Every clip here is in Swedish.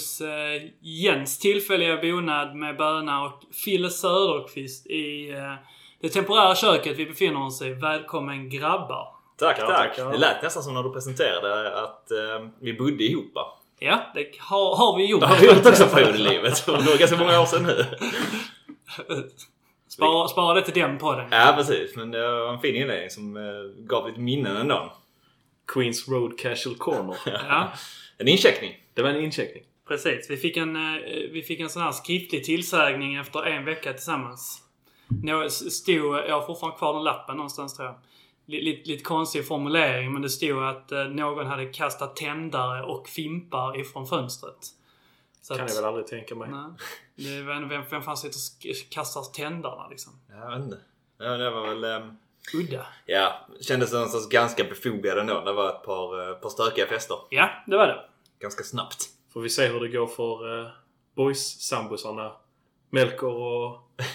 hos eh, Jens tillfälliga bonad med böna och Fille Söderqvist i eh, det temporära köket vi befinner oss i. Välkommen grabbar! Tack, Ja, tack. tackar. Det lät nästan som när du presenterade att eh, vi bodde ihop. Ja, det har, har vi gjort. Det har vi gjort också förr i livet. Det var ganska många år sedan nu. Spara, spara det till den podden. Ja, precis. Men det var en fin inledning som eh, gav lite minnen ändå. Queens Road Casual Corner. Ja, En incheckning. Det var en incheckning. Precis. Vi fick en, eh, vi fick en sån här skriftlig tillsägning efter en vecka tillsammans. Nå- stod, jag har fortfarande kvar den lappen någonstans tror jag. Lite, lite, lite konstig formulering men det stod att eh, någon hade kastat tändare och fimpar ifrån fönstret. Så Kan att- jag väl aldrig tänka mig. Nej. Vem, vem, vem fan sitter och kastar tändarna liksom? Jag vet inte. Ja, det var väl... ehm, Udda. ja, kändes någonstans ganska befogad ändå. Det var ett par, eh, par stökiga fester. Ja, det var det. Ganska snabbt. Får vi se hur det går för uh, boys-sambosarna. Melker och,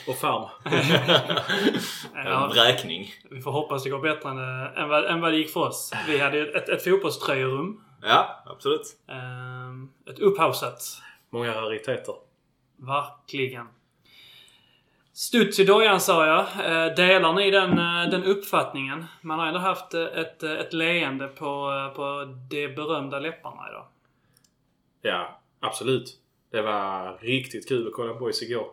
och Farm. Ja, En vräkning. vi får hoppas det går bättre än, eh, än, vad, än vad det gick för oss. Vi hade ett, ett fotbollströjerum. Ja, absolut. Ehm, ett upphausat. Många rariteter. Verkligen. Studs i dojan sa jag. Eh, Delar ni den, eh, den uppfattningen? Man har ändå haft eh, ett, eh, ett leende på, eh, på de berömda läpparna idag. Ja, absolut. Det var riktigt kul att kolla boys igår.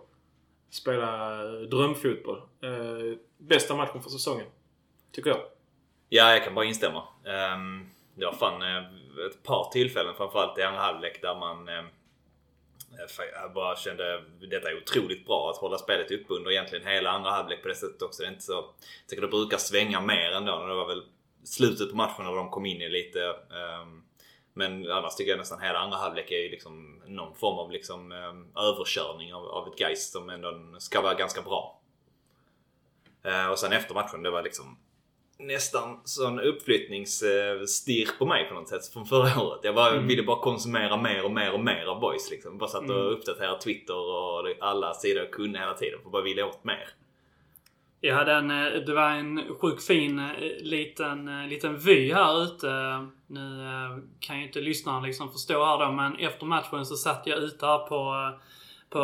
Spela eh, drömfotboll. Eh, bästa matchen för säsongen. Tycker jag. Ja, jag kan bara instämma. Um, det var fan eh, ett par tillfällen framförallt i andra halvlek där man eh, eh jag bara kände detta är otroligt bra att hålla spelet uppe under egentligen hela andra halvlek på det sättet också. Det är inte så, jag tycker det brukar svänga mer ändå. Det var väl slutet på matchen när de kom in i lite. ehm, men annars tycker jag nästan hela andra halvlek är ju liksom någon form av liksom um, överkörning av, av ett Geist som ändå ska vara ganska bra. Eh, och sen efter matchen, det var liksom nästan sån uppflyttningsstirr på mig på något sätt från förra året. Jag bara, ville bara konsumera mer och mer och mer av boys liksom. Bara satt och uppdaterade Twitter och alla sidor jag kunde hela tiden. För bara ville åt mer. Jag hade en, eh, det var en sjukt fin eh, liten, eh, liten vy här ute. Nu kan ju inte lyssnaren liksom förstå här då, men efter matchen så satt jag ute här på, på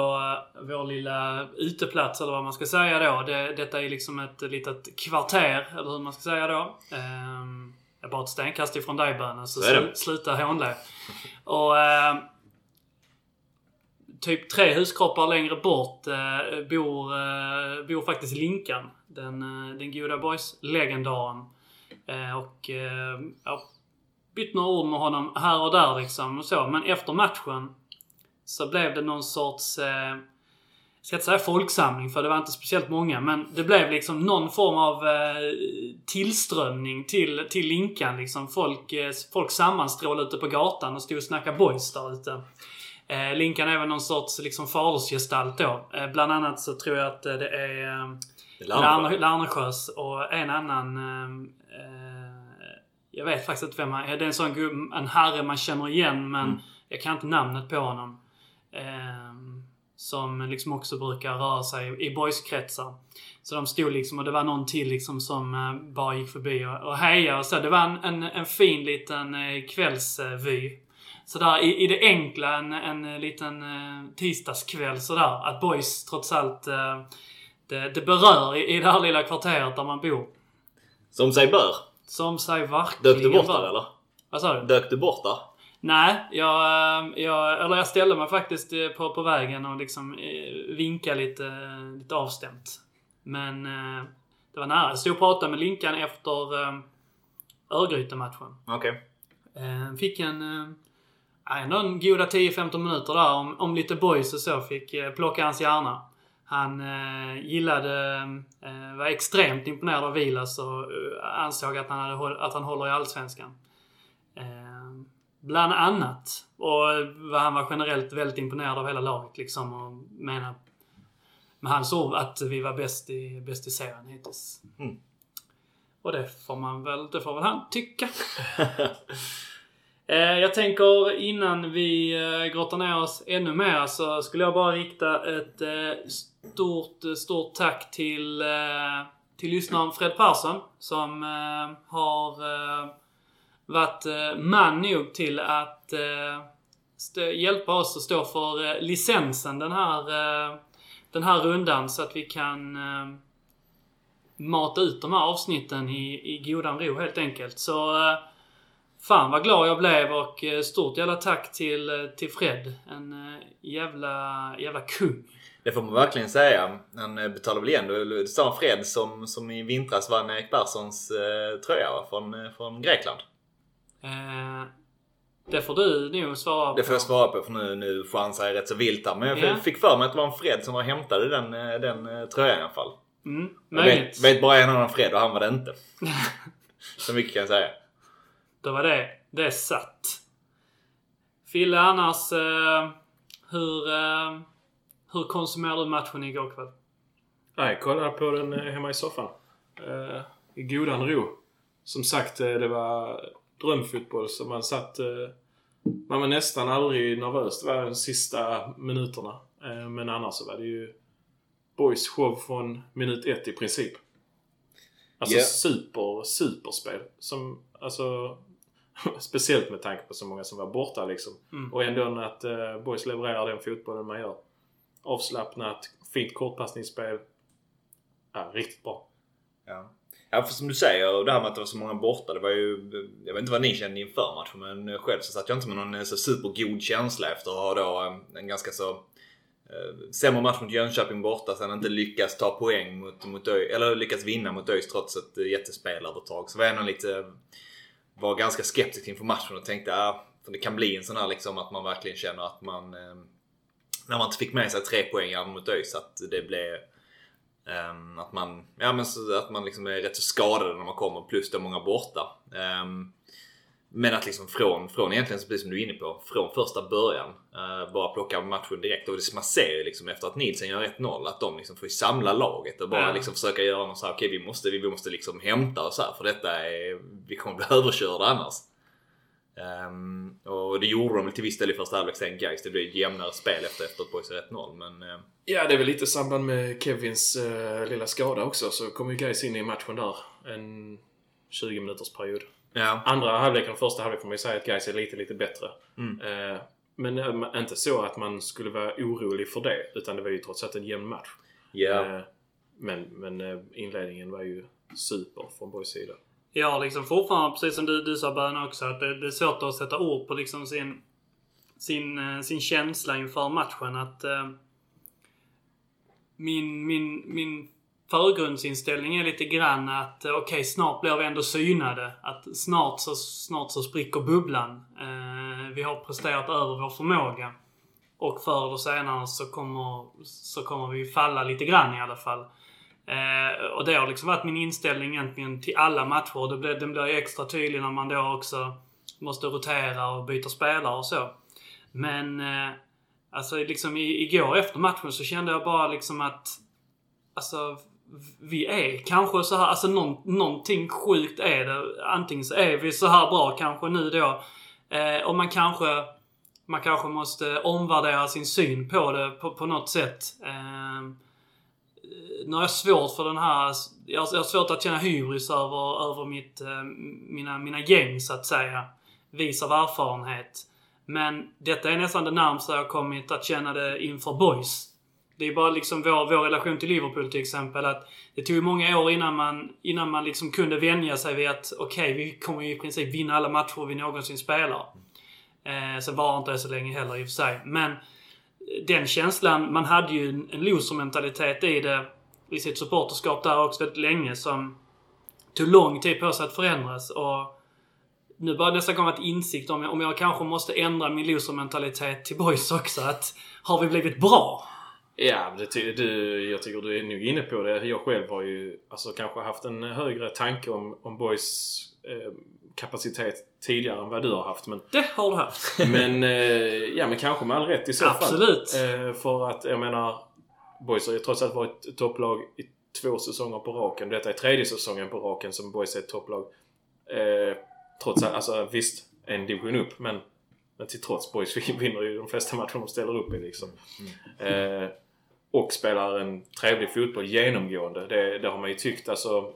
vår lilla uteplats eller vad man ska säga då. Det, detta är liksom ett litet kvarter, eller hur man ska säga då. Ehm, jag är bara ett stenkast ifrån dig Bönen, så sl- sluta hånle. Och typ tre huskroppar längre bort eh, bor, eh, bor faktiskt Linkan. Den, eh, den goda boys-legendaren. Eh, och eh, jag bytt några ord med honom här och där liksom och så. Men efter matchen så blev det någon sorts eh, jag ska inte säga folksamling för det var inte speciellt många men det blev liksom någon form av eh, tillströmning till, till Linkan liksom. Folk, eh, folk sammanstrålade ute på gatan och stod och snackade boys där ute. Eh, Linkan är väl någon sorts liksom fadersgestalt då. Eh, bland annat så tror jag att eh, det är eh, Larne- Larnesjös och en annan... Eh, eh, jag vet faktiskt inte vem han är. Det är en sån en herre man känner igen men Mm. jag kan inte namnet på honom. Eh, som liksom också brukar röra sig i boyskretsar. Så de stod liksom och det var någon till liksom som eh, bara gick förbi och, och hejade och så. Det var en, en, en fin liten eh, kvällsvy. Sådär i, i det enkla en, en liten eh, tisdagskväll sådär. Att boys trots allt eh, det, det berör i, i det här lilla kvarteret där man bor. Som sig bör. Som sig verkligen Dök du bort där eller? Vad sa du? Dök du bort där? Nej, jag, eh, jag, eller jag ställde mig faktiskt eh, på, på vägen och liksom eh, vinkade lite, eh, lite avstämt. Men eh, det var nära. Jag stod och pratade med Linkan efter eh, Örgryte-matchen. Okej. Eh, fick en... Ändå en goda 10-15 minuter där om, om lite boys och så. Fick eh, plocka hans hjärna. Han eh, gillade, eh, var extremt imponerad av Vilas och eh, ansåg att han, hade, att han håller i Allsvenskan. Eh, bland annat. Och eh, han var generellt väldigt imponerad av hela laget liksom och menar med hans ord att vi var bäst i, bäst i serien hittills. Mm. Och det får man väl, det får väl han tycka. Eh, jag tänker innan vi eh, grottar ner oss ännu mer så skulle jag bara rikta ett eh, stort, stort tack till, till lyssnaren Fred Persson som har varit man nog till att hjälpa oss att stå för licensen den här, den här rundan så att vi kan mata ut de här avsnitten i, i godan ro helt enkelt. Så fan vad glad jag blev och eh, stort jävla tack till, eh, till Fred. En eh, jävla, jävla kung. Det får man verkligen säga. Han betalar väl igen. Det är samma Fred som, som i vintras vann Erik Perssons eh, tröja va? Från, från Grekland. Eh, det får du nog svara på. Det får jag svara på för nu, nu chansar jag rätt så vilt här. Men jag Ja. fick för mig att det var en Fred som var hämtade den, den tröjan i alla fall. Mm, Jag vet, vet bara en annan Fred och han var det inte. så mycket kan jag säga. Då var det, det är satt. Fille, annars eh, hur, eh, hur konsumerade du matchen igår kväll? Nej, kolla på den eh, hemma i soffan. Eh, I godan ro. Som sagt, eh, det var drömfotboll så man satt... Eh, man var nästan aldrig nervös. Det var de sista minuterna. Eh, men annars så var det ju boys show från minut ett i princip. Alltså Ja. super, superspel. Som, alltså... speciellt med tanke på så många som var borta liksom. Mm. Och ändå att eh, boys levererar den fotbollen man gör. Avslappnat, fint kortpassningsspel. Ja, riktigt bra. Ja. ja, för som du säger, det här med att det var så många borta. Det var ju, jag vet inte vad ni kände inför matchen men själv så satt jag inte med någon eh, så supergod känsla efter att ha då eh, en ganska så eh, sämre match mot Jönköping borta. Sen inte lyckas ta poäng mot, mot Öj, eller lyckas vinna mot ÖIS trots ett eh, jättespelövertag. Så var jag ändå lite, var ganska skeptisk inför matchen och tänkte ah, det kan bli en sån här liksom att man verkligen känner att man eh, när man inte fick med sig tre poäng mot ÖIS att det blev Eh, att man, ja, men så, att man liksom är rätt så skadad när man kommer plus det är många borta. Eh, men att liksom från, från egentligen, precis som du är inne på, från första början eh, bara plocka matchen direkt. Och det, man ser ju liksom efter att Nielsen gör 1-0 att de liksom får samla laget och bara Ja. liksom försöka göra något så här, okej vi måste, vi måste liksom hämta oss här för detta är, vi kommer bli överkörda annars. Ehm, och det gjorde de till viss del i första halvlek sen Gais. Det blev ett jämnare spel efter, efter att Boys 1-0 men eh, Ja, det är väl lite i samband med Kevins eh, lilla skada också. Så kom ju Gais in i matchen där. En 20 minuters period. Ja. Andra halvleken och första halvlek får man ju säga att Gais är lite, lite bättre. Mm. Eh, men eh, inte så att man skulle vara orolig för det. Utan det var ju trots allt en jämn match. Ja. Eh, men men eh, inledningen var ju super från Boys sida. Har liksom fortfarande, precis som du, du sa Böna också, att det, det är svårt att sätta ord på liksom sin, sin, eh, sin känsla inför matchen. Att eh, min, min, min förgrundsinställning är lite grann att okej, okej, snart blir vi ändå synade. Att snart så, snart så spricker bubblan. Eh, vi har presterat över vår förmåga. Och förr eller senare så kommer, så kommer vi falla lite grann i alla fall. Eh, och det har liksom varit min inställning egentligen till alla matcher. Och det blir, den blir ju extra tydlig när man då också måste rotera och byta spelare och så. Men eh, alltså liksom i, igår efter matchen så kände jag bara liksom att Alltså vi är kanske så här, alltså någon, någonting sjukt är det. Antingen så är vi så här bra kanske nu då. Eh, och man kanske man kanske måste omvärdera sin syn på det på, på något sätt. Eh, nu har jag svårt för den här... Jag har, jag har svårt att känna hybris över, över mitt, eh, mina, mina gäng, så att säga. Vis av erfarenhet. Men detta är nästan det närmsta jag har kommit att känna det inför boys. Det är bara liksom vår, vår relation till Liverpool till exempel. Att det tog ju många år innan man, innan man liksom kunde vänja sig vid att okej, vi kommer ju i princip vinna alla matcher vi någonsin spelar. Eh, sen var inte det så länge heller i och för sig. Men den känslan, man hade ju en, en loser-mentalitet i det, i sitt supporterskap där också väldigt länge som tog lång tid på sig att förändras. Och nu börjar det nästan komma till insikt om jag, om jag kanske måste ändra min loser-mentalitet till boys också. Att har vi blivit bra? Ja, det ty- du, jag tycker du är nog inne på det. Jag själv har ju alltså, kanske haft en högre tanke om, om Boys eh, kapacitet tidigare än vad du har haft. Men, Det har du haft. men, eh, ja, men kanske med all rätt i så Absolut. fall. Eh, för att jag menar, Boys har ju trots allt varit ett topplag i två säsonger på raken. Detta är tredje säsongen på raken som Boys är ett topplag. Eh, trots allt, alltså visst. en division upp. Men, men till trots, Boys vinner ju de flesta matcher de ställer upp i liksom. Eh, och spelar en trevlig fotboll genomgående. Det, det har man ju tyckt alltså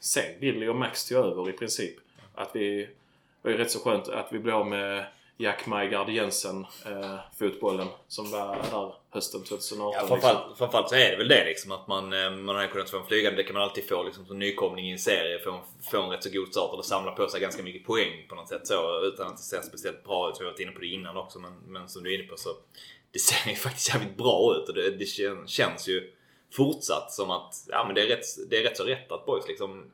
sen Billy och Max tog över i princip. Att vi... Det var ju rätt så skönt att vi blev av med Jack Majgard Jensen eh, fotbollen som var där hösten 2018. Ja, liksom. framförallt, framförallt så är det väl det liksom att man, eh, man har kunnat få en flygande. Det kan man alltid få liksom, som nykomling i en serie. Få en, få en rätt så god start och samla på sig ganska mycket poäng på något sätt så utan att det ser speciellt bra ut. Vi har varit inne på det innan också men, men som du är inne på så det ser ju faktiskt jävligt bra ut och det, det kän- känns ju fortsatt som att ja, men det, är rätt, det är rätt så rätt att boys liksom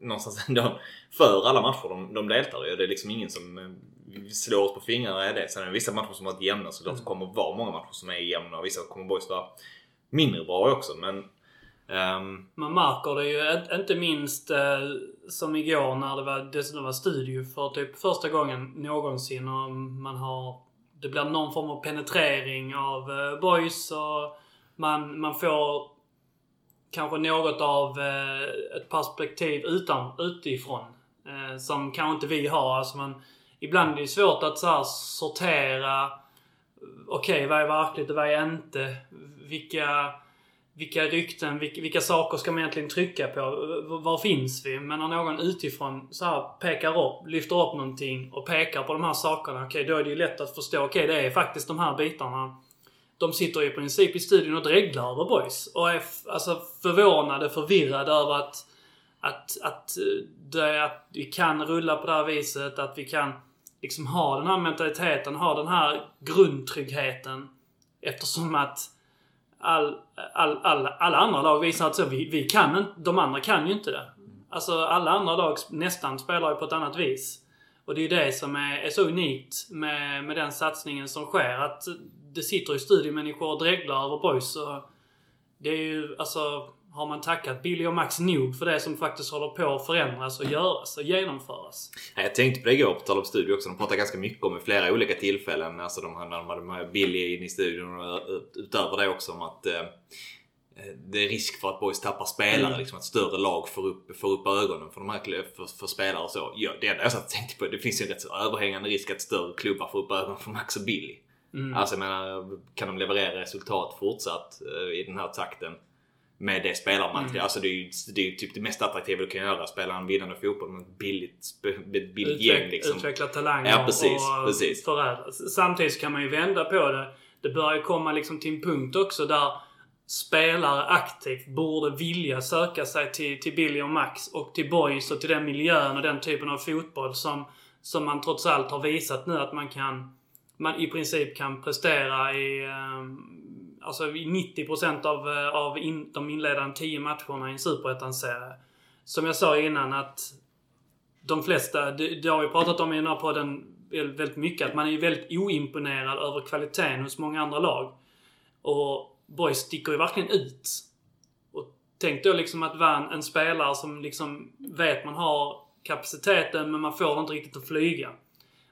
någonstans ändå för alla matcher de, de deltar i. Det är liksom ingen som eh, slår oss på fingrarna i det. Sen är det vissa matcher som har varit jämna så det kommer vara många matcher som är jämna och vissa kommer boys vara mindre bra också. Men ehm, Man märker det ju inte minst eh, som igår när det var, dessutom var studio för typ första gången någonsin och man har... Det blir någon form av penetrering av eh, boys och man, man får kanske något av eh, ett perspektiv utan, utifrån. Eh, som kanske inte vi har. Alltså man, ibland är det svårt att så här sortera eh, okej, vad är verkligt och vad är inte? Vilka, vilka rykten, vilka, vilka saker ska man egentligen trycka på? Var finns vi? Men när någon utifrån så här pekar upp, lyfter upp någonting och pekar på de här sakerna. Okej, då är det ju lätt att förstå. Okej, det är faktiskt de här bitarna. De sitter ju i princip i studion och dreglar över boys. Och är alltså förvånade, förvirrade över att, att, att, eh, det, att vi kan rulla på det här viset. Att vi kan liksom ha den här mentaliteten, ha den här grundtryggheten. Eftersom att all, all, all, alla andra lag visar att så, vi, vi kan inte, de andra kan ju inte det. Alltså alla andra lag nästan spelar ju på ett annat vis. Och det är ju det som är, är så unikt med, med den satsningen som sker. Att det sitter ju studiemänniskor och dreglar över boys. Och det är ju, alltså, har man tackat Billy och Max nog för det som faktiskt håller på att förändras och göras och genomföras? Ja, Jag tänkte på det igår på tal om studio också. De pratar ganska mycket om i flera olika tillfällen. Alltså de, när de hade med Billy in i studion och ut- utöver det också om att eh, det är risk för att boys tappar spelare. Mm. Liksom att större lag får upp, får upp ögonen för, de här, för, för spelare och så. Ja, det enda jag satt tänkte på det finns ju en rätt så överhängande risk att större klubbar får upp ögonen för Max och Billy. Mm. Alltså jag menar, kan de leverera resultat fortsatt eh, i den här takten med det spelarmaterial. Mm. Alltså det är ju det är ju typ det mest attraktiva du kan göra. Spela en vinnande fotboll med ett billigt, billigt gäng Utveck, liksom. Utveckla talanger Ja, precis, och precis. förädla. Samtidigt kan man ju vända på det. Det börjar ju komma liksom till en punkt också där spelare aktivt borde vilja söka sig till, till Billy och Max och till Boys och till den miljön och den typen av fotboll som, som man trots allt har visat nu att man kan man i princip kan prestera i ehm, alltså 90% av, eh, av in, de inledande 10 matcherna i en superettan-serie. Som jag sa innan att de flesta, det, det har vi pratat om i den här podden väldigt mycket, att man är ju väldigt oimponerad över kvaliteten hos många andra lag. Och Boys sticker ju verkligen ut. Och tänk då liksom att vara en, en spelare som liksom vet man har kapaciteten men man får inte riktigt att flyga.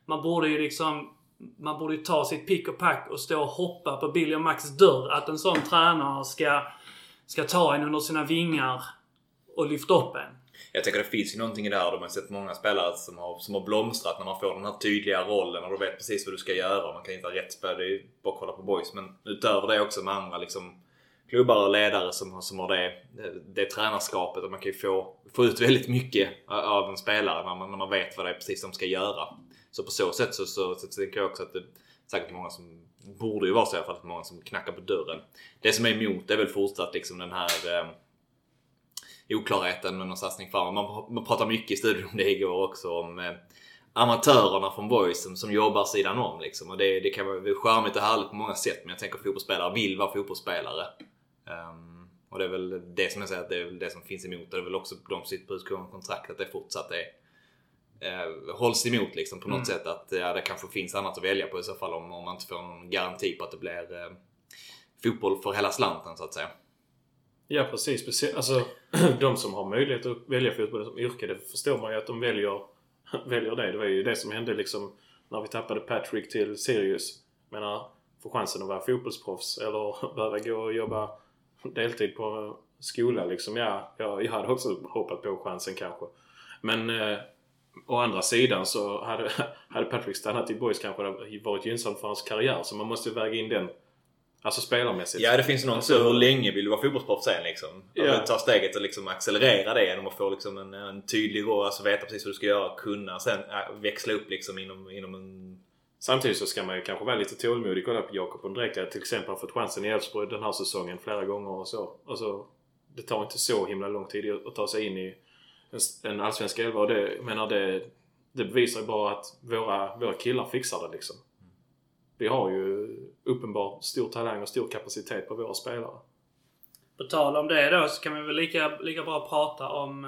Man borde ju liksom man borde ju ta sitt pick och pack och stå och hoppa på Billy och Max dörr. Att en sån tränare ska, ska ta en under sina vingar och lyfta upp en. Jag tänker det finns ju någonting i det här. De har sett många spelare som har, som har blomstrat när man får den här tydliga rollen och du vet precis vad du ska göra. Man kan inte ha rätt spel. Det är ju bara att kolla på boys. Men utöver det också med andra liksom klubbar och ledare som, har- som har det, det, det tränarskapet. Och man kan ju få, få ut väldigt mycket av en spelare när man, när man vet vad det är precis de ska göra. Så på så sätt så, så, så, tänker jag också att det är säkert många som borde ju vara så i alla fall. Många som knackar på dörren. Det som är emot är väl fortsatt liksom den här eh, oklarheten med någon satsning framåt. Man, man pratar mycket i studion om det igår också om eh, amatörerna från Boys som, som jobbar sidan om. Liksom. Och det, det kan vara charmigt och härligt på många sätt men jag tänker att fotbollsspelare vill vara fotbollsspelare. Um, och det är väl det som jag säger att det är väl det som finns emot. Och det är väl också de som sitter på utgående kontrakt att det fortsatt är eh, hålls emot liksom på något Mm. sätt. Att ja, det kanske finns annat att välja på i så fall om, om man inte får någon garanti på att det blir eh, fotboll för hela slanten så att säga. Ja precis. Alltså, de som har möjlighet att välja fotboll som yrke, det förstår man ju att de väljer, väljer det. Det var ju det som hände liksom när vi tappade Patrick till Sirius. Jag menar, få chansen att vara fotbollsproffs eller behöva gå och jobba deltid på skola liksom. Ja, jag, jag hade också hoppat på chansen kanske. Men eh, å andra sidan så hade, hade Patrick stannat i Boys kanske det varit gynnsamt för hans karriär. Så man måste väga in den. Alltså spelarmässigt. Ja, det finns någon Alltså- så hur länge vill du vara fotbollsproffs sen liksom? Ja. Att ta steget och liksom accelerera det genom att få liksom en, en tydlig roll, alltså veta precis vad du ska göra, kunna sen äh, växla upp liksom inom, inom en... Samtidigt så ska man ju kanske vara lite tålmodig. Kolla på Jakob Ondrejka till exempel har fått chansen i Elfsborg den här säsongen flera gånger och så. Alltså, det tar inte så himla lång tid att ta sig in i en, allsvensk elva och det, jag menar det, det bevisar ju bara att våra, våra killar fixar det liksom. Vi har ju uppenbart stor talang och stor kapacitet på våra spelare. På tal om det då så kan vi väl lika, lika bra prata om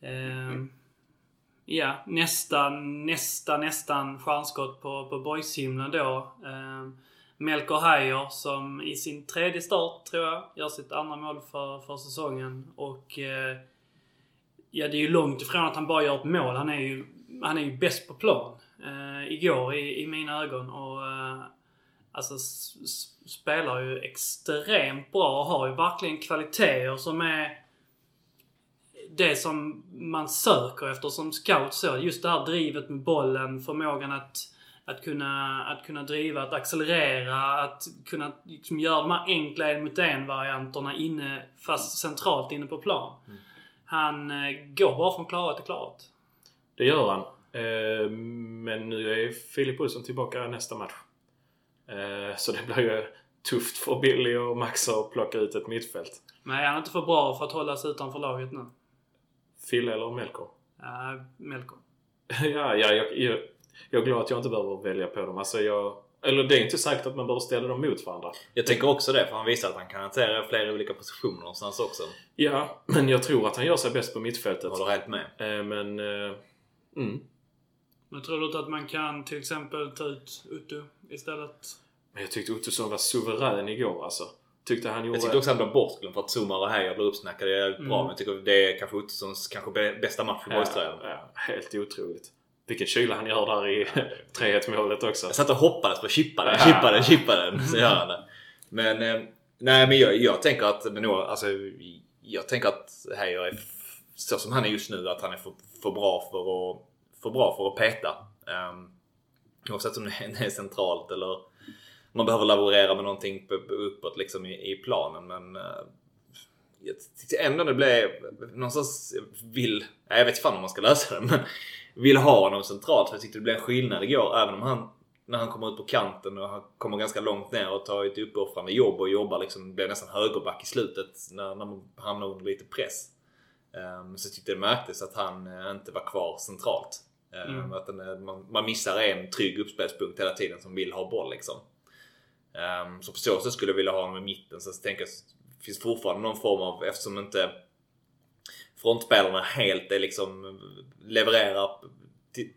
eh, ehm, Ja, nästa, nästa, nästan stjärnskott på, på boyshimlen då. Eh, Melker Heier som i sin tredje start, tror jag, gör sitt andra mål för, för säsongen. Och eh, ja, det är ju långt ifrån att han bara gör ett mål. Han är ju, han är ju bäst på plan. Uh, igår i, i mina ögon. Och uh, alltså spelar ju extremt bra och har ju verkligen kvaliteter som är det som man söker efter som scout. Så just det här drivet med bollen, förmågan att, att, kunna, att kunna driva, att accelerera, att kunna liksom göra de här enkla en mot en varianterna inne, fast centralt inne på plan. Mm. Han eh, går bara från klarhet till klarhet. Det gör han. Eh, men nu är Filip Olsson tillbaka nästa match. Eh, så det blir ju tufft för Billy och Max att plocka ut ett mittfält. Men är han inte för bra för att hålla sig utanför laget nu? Fille eller Melker? Uh, Melko. ja, ja jag, jag, jag är glad att jag inte behöver välja på dem. Alltså jag, eller det är inte säkert att man behöver ställa dem mot varandra. Jag tänker också det, för han visar att han kan hantera flera olika positioner någonstans också. Ja, men jag tror att han gör sig bäst på mittfältet. Håller helt med. Eh, men... Eh, mm. Men tror du inte att man kan till exempel ta ut Uttu istället? Men jag tyckte Ottosson var suverän igår alltså. Tyckte han gjorde... Jag tyckte också att han blev bortglömd för att Zuma och Heijer blev uppsnackade jävligt bra. Mm. Men jag tycker det är kanske Ottossons kanske bä- bästa match i ja, boyströjan. ja, helt otroligt. Vilken kyla han gör där i 3-1 målet också. Jag satt och hoppades på chippa den, chippa den, chippa den. Så gör han det. Men, eh, nej men jag, jag tänker att, men nog, alltså, jag tänker att Heijer är så som han är just nu, att han är för, för bra för att, för bra för att peta. Um, oavsett om det är- centralt eller man behöver laborera med någonting på- på- uppåt liksom i, i planen. Men eh, jag tyckte ändå det blev någonstans vill, jag vet inte fan om man ska lösa det, men vill ha honom centralt. För jag tyckte det blev en skillnad igår. Även om han, när han kommer ut på kanten och han kommer ganska långt ner och tar ett uppoffrande jobb och jobbar liksom, blir nästan högerback i slutet när, när man hamnar under lite press. Um, så jag tyckte det märktes att han eh, inte var kvar centralt. Um, Mm. att den, man, man missar en trygg uppspelspunkt hela tiden som vill ha boll liksom. Um, så på så sätt skulle jag vilja ha honom i mitten. Så jag tänker det finns fortfarande någon form av, eftersom inte frontspelarna helt är liksom levererar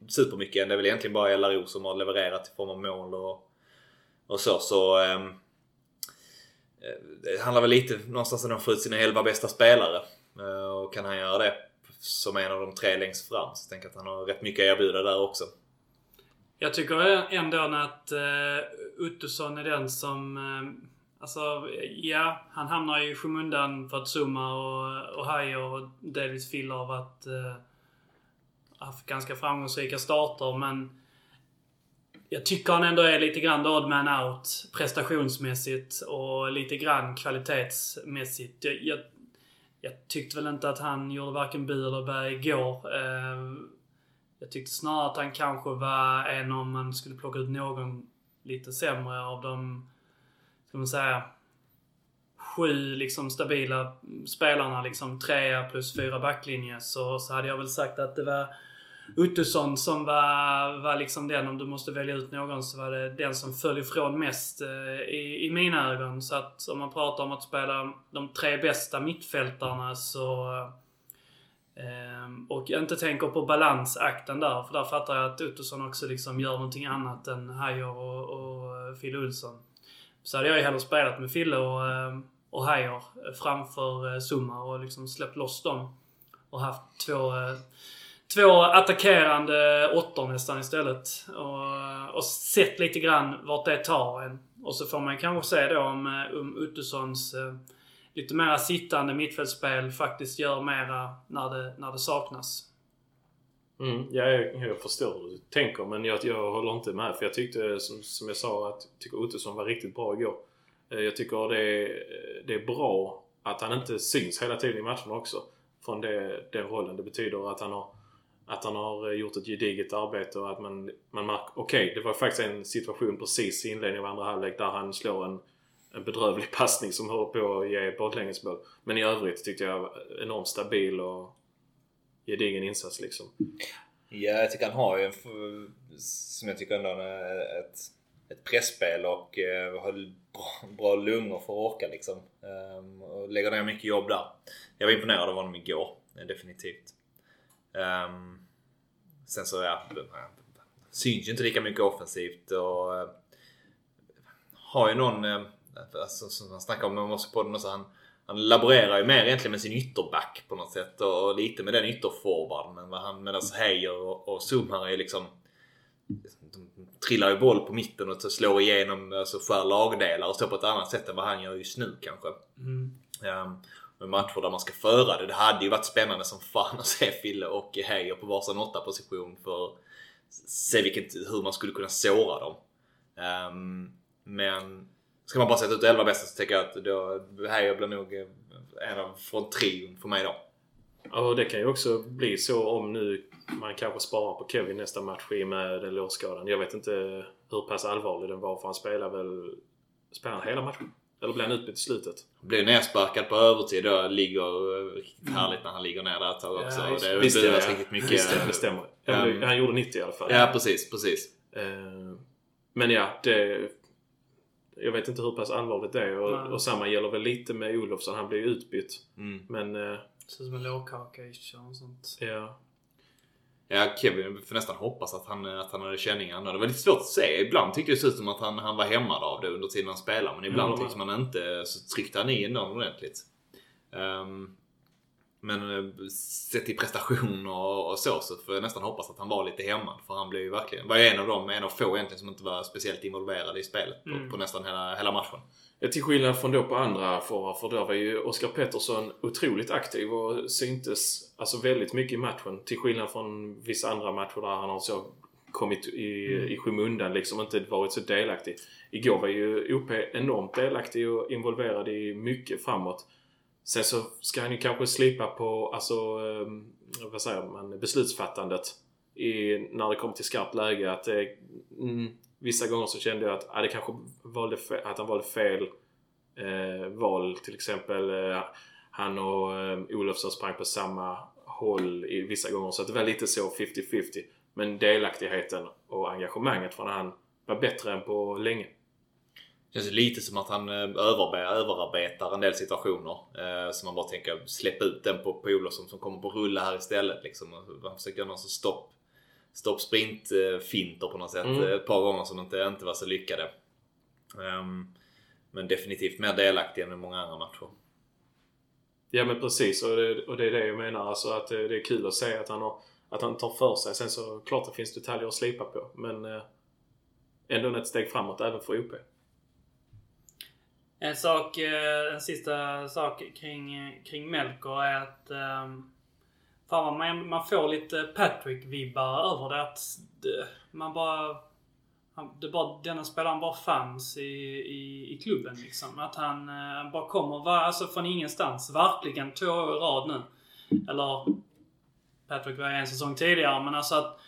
supermycket. Det är väl egentligen bara LRO som har levererat i form av mål och, och så. Så ehm, eh, det handlar väl lite någonstans om att få ut sina 11 bästa spelare. Eh, och kan han göra det som en av de tre längst fram så jag tänker att han har rätt mycket att erbjuda där också. Jag tycker ändå att eh, Uttusson är den som... eh, alltså, ja, han hamnar ju i skymundan för att Zuma och, och och Davis Filler har varit... eh, haft ganska framgångsrika starter, men... Jag tycker han ändå är lite grann odd man out prestationsmässigt och lite grann kvalitetsmässigt. Jag, jag, jag tyckte väl inte att han gjorde varken bu eller bä igår. Eh, jag tyckte snarare att han kanske var en om man skulle plocka ut någon lite sämre av de, ska man säga, sju liksom stabila spelarna. Liksom trea plus fyra backlinje. Så, så hade jag väl sagt att det var Ottosson som var, var liksom den, om du måste välja ut någon, så var det den som föll ifrån mest eh, i, i mina ögon. Så att om man pratar om att spela de tre bästa mittfältarna så Eh, och jag inte tänker på balansakten där, för där fattar jag att Ottosson också liksom gör någonting annat än Hajer och, och Phil Olsson. Så hade jag ju hellre spelat med Fille och, ehm, och Heijer framför eh, Summa och liksom släppt loss dem. Och haft två, eh, två attackerande åttor nästan istället. Och, eh, och sett lite grann vart det tar en. Och så får man kanske se då om, umm om Ottossons lite mera sittande mittfältsspel faktiskt gör mera när det, när det saknas. Mm, ja, jag, jag förstår hur du tänker men jag, jag håller inte med för jag tyckte som, som jag sa att jag tycker Ottosson var riktigt bra igår. Eh, jag tycker det är, det är bra att han inte syns hela tiden i matcherna också. Från det, den rollen. Det betyder att han har, att han har gjort ett gediget arbete och att man, man märker... Okej, det var faktiskt en situation precis i inledningen av andra halvlek där han slår en, en bedrövlig passning som håller på att ge baklängesmål. Men i övrigt tyckte jag var enormt stabil och gedigen insats liksom. Ja, jag tycker han har ju en, som jag tycker ändå är ett, ett pressspel och eh, har bra, bra lungor för att orka liksom. Ehm, och lägger ner mycket jobb där. Jag var imponerad av honom igår, eh, definitivt. Ehm, sen så, ja, syns ju inte lika mycket offensivt och eh, har ju någon, alltså, som han snackade om också på den, så han, han laborerar ju mer egentligen med sin ytterback på något sätt och, lite med den ytterforwarden. Men vad han, medan Heijer och, och Sumhar är liksom de trillar ju boll på mitten och slår igenom, alltså skär lagdelar och så på ett annat sätt än vad han gör just nu kanske. Mm. Um, med matcher där man ska föra det. Det hade ju varit spännande som fan att se Fille och Heijer på varsin åtta position för se vilket, hur man skulle kunna såra dem. Ehm, men ska man bara sätta ut 11 bästa så tycker jag att då, Heijer blir nog eh, en av från trion för mig då. Ja, och det kan ju också bli så om nu man kanske sparar på Kevin nästa match i med den lårskadan. Jag vet inte hur pass allvarlig den var för han spelar väl... Spelar han hela matchen? Eller blir han utbytt i slutet? Blir nersparkad på övertid då. Ligger eh, riktigt härligt när han ligger ner där ett tag också. Ja, det buras ja. riktigt mycket. Visst, det stämmer. Um, han gjorde 90 i alla fall. Ja precis, precis. Eh, Men ja, det... Jag vet inte hur pass allvarligt det är och, och samma gäller väl lite med Olofsson. Han blev ju utbytt. Mm. Men eh, Ser ut som en lågkaka och sånt. ja. Ja, Kevin får nästan hoppas att han, att han hade känningar. Det var lite svårt att se. Ibland tyckte det såg ut som att han, han var hämmad av det under tiden han spelade. Men ibland Ja, tyckte man inte. Så tryckte han i ändå ordentligt. Ehm, men eh, sett till prestation och, och så så får jag nästan hoppas att han var lite hämmad. För han blev ju verkligen, var ju en av dem, en av få egentligen som inte var speciellt involverad i spelet på, Mm. på nästan hela, hela matchen. Till skillnad från då på andra forward, för då var ju Oskar Pettersson otroligt aktiv och syntes alltså väldigt mycket i matchen. Till skillnad från vissa andra matcher där han har så kommit i, Mm. i skymundan, liksom inte varit så delaktig. Igår var ju OP enormt delaktig och involverad i mycket framåt. Sen så ska han ju kanske slipa på, alltså, eh, vad säger man, beslutsfattandet i, när det kommer till skarpt läge. Att det, mm, vissa gånger så kände jag att ah, det kanske valde fel, att han valde fel eh, val. Till exempel eh, han och eh, Olofsson sprang på samma håll i vissa gånger. Så att det var lite så 50-50. Men delaktigheten och engagemanget från han var bättre än på länge. Känns lite som att han eh, överarbetar en del situationer. Eh, så man bara tänker släppa ut den på, på Olofsson som kommer på rulla här istället. Liksom. Han försöker göra någon sorts stopp, stopp sprint eh, på något sätt. Mm. Ett par gånger som inte, inte var så lyckade. Ehm, men definitivt mer delaktig än i många andra matcher. Ja men precis och det, och det är det jag menar. Alltså att det är kul att se att han, har, att han tar för sig. Sen så klart det finns detaljer att slipa på. Men eh, ändå ett steg framåt även för OP. En sak, eh, en sista sak kring, kring Melker är att ehm, fan vad man, man får lite Patrick-vibbar över det. Att det, man bara... Det bara, denna spelaren bara fanns i, i, i klubben liksom. Att han eh, bara kommer, va, alltså från ingenstans. Verkligen två år i rad nu. Eller Patrick var en säsong tidigare men alltså att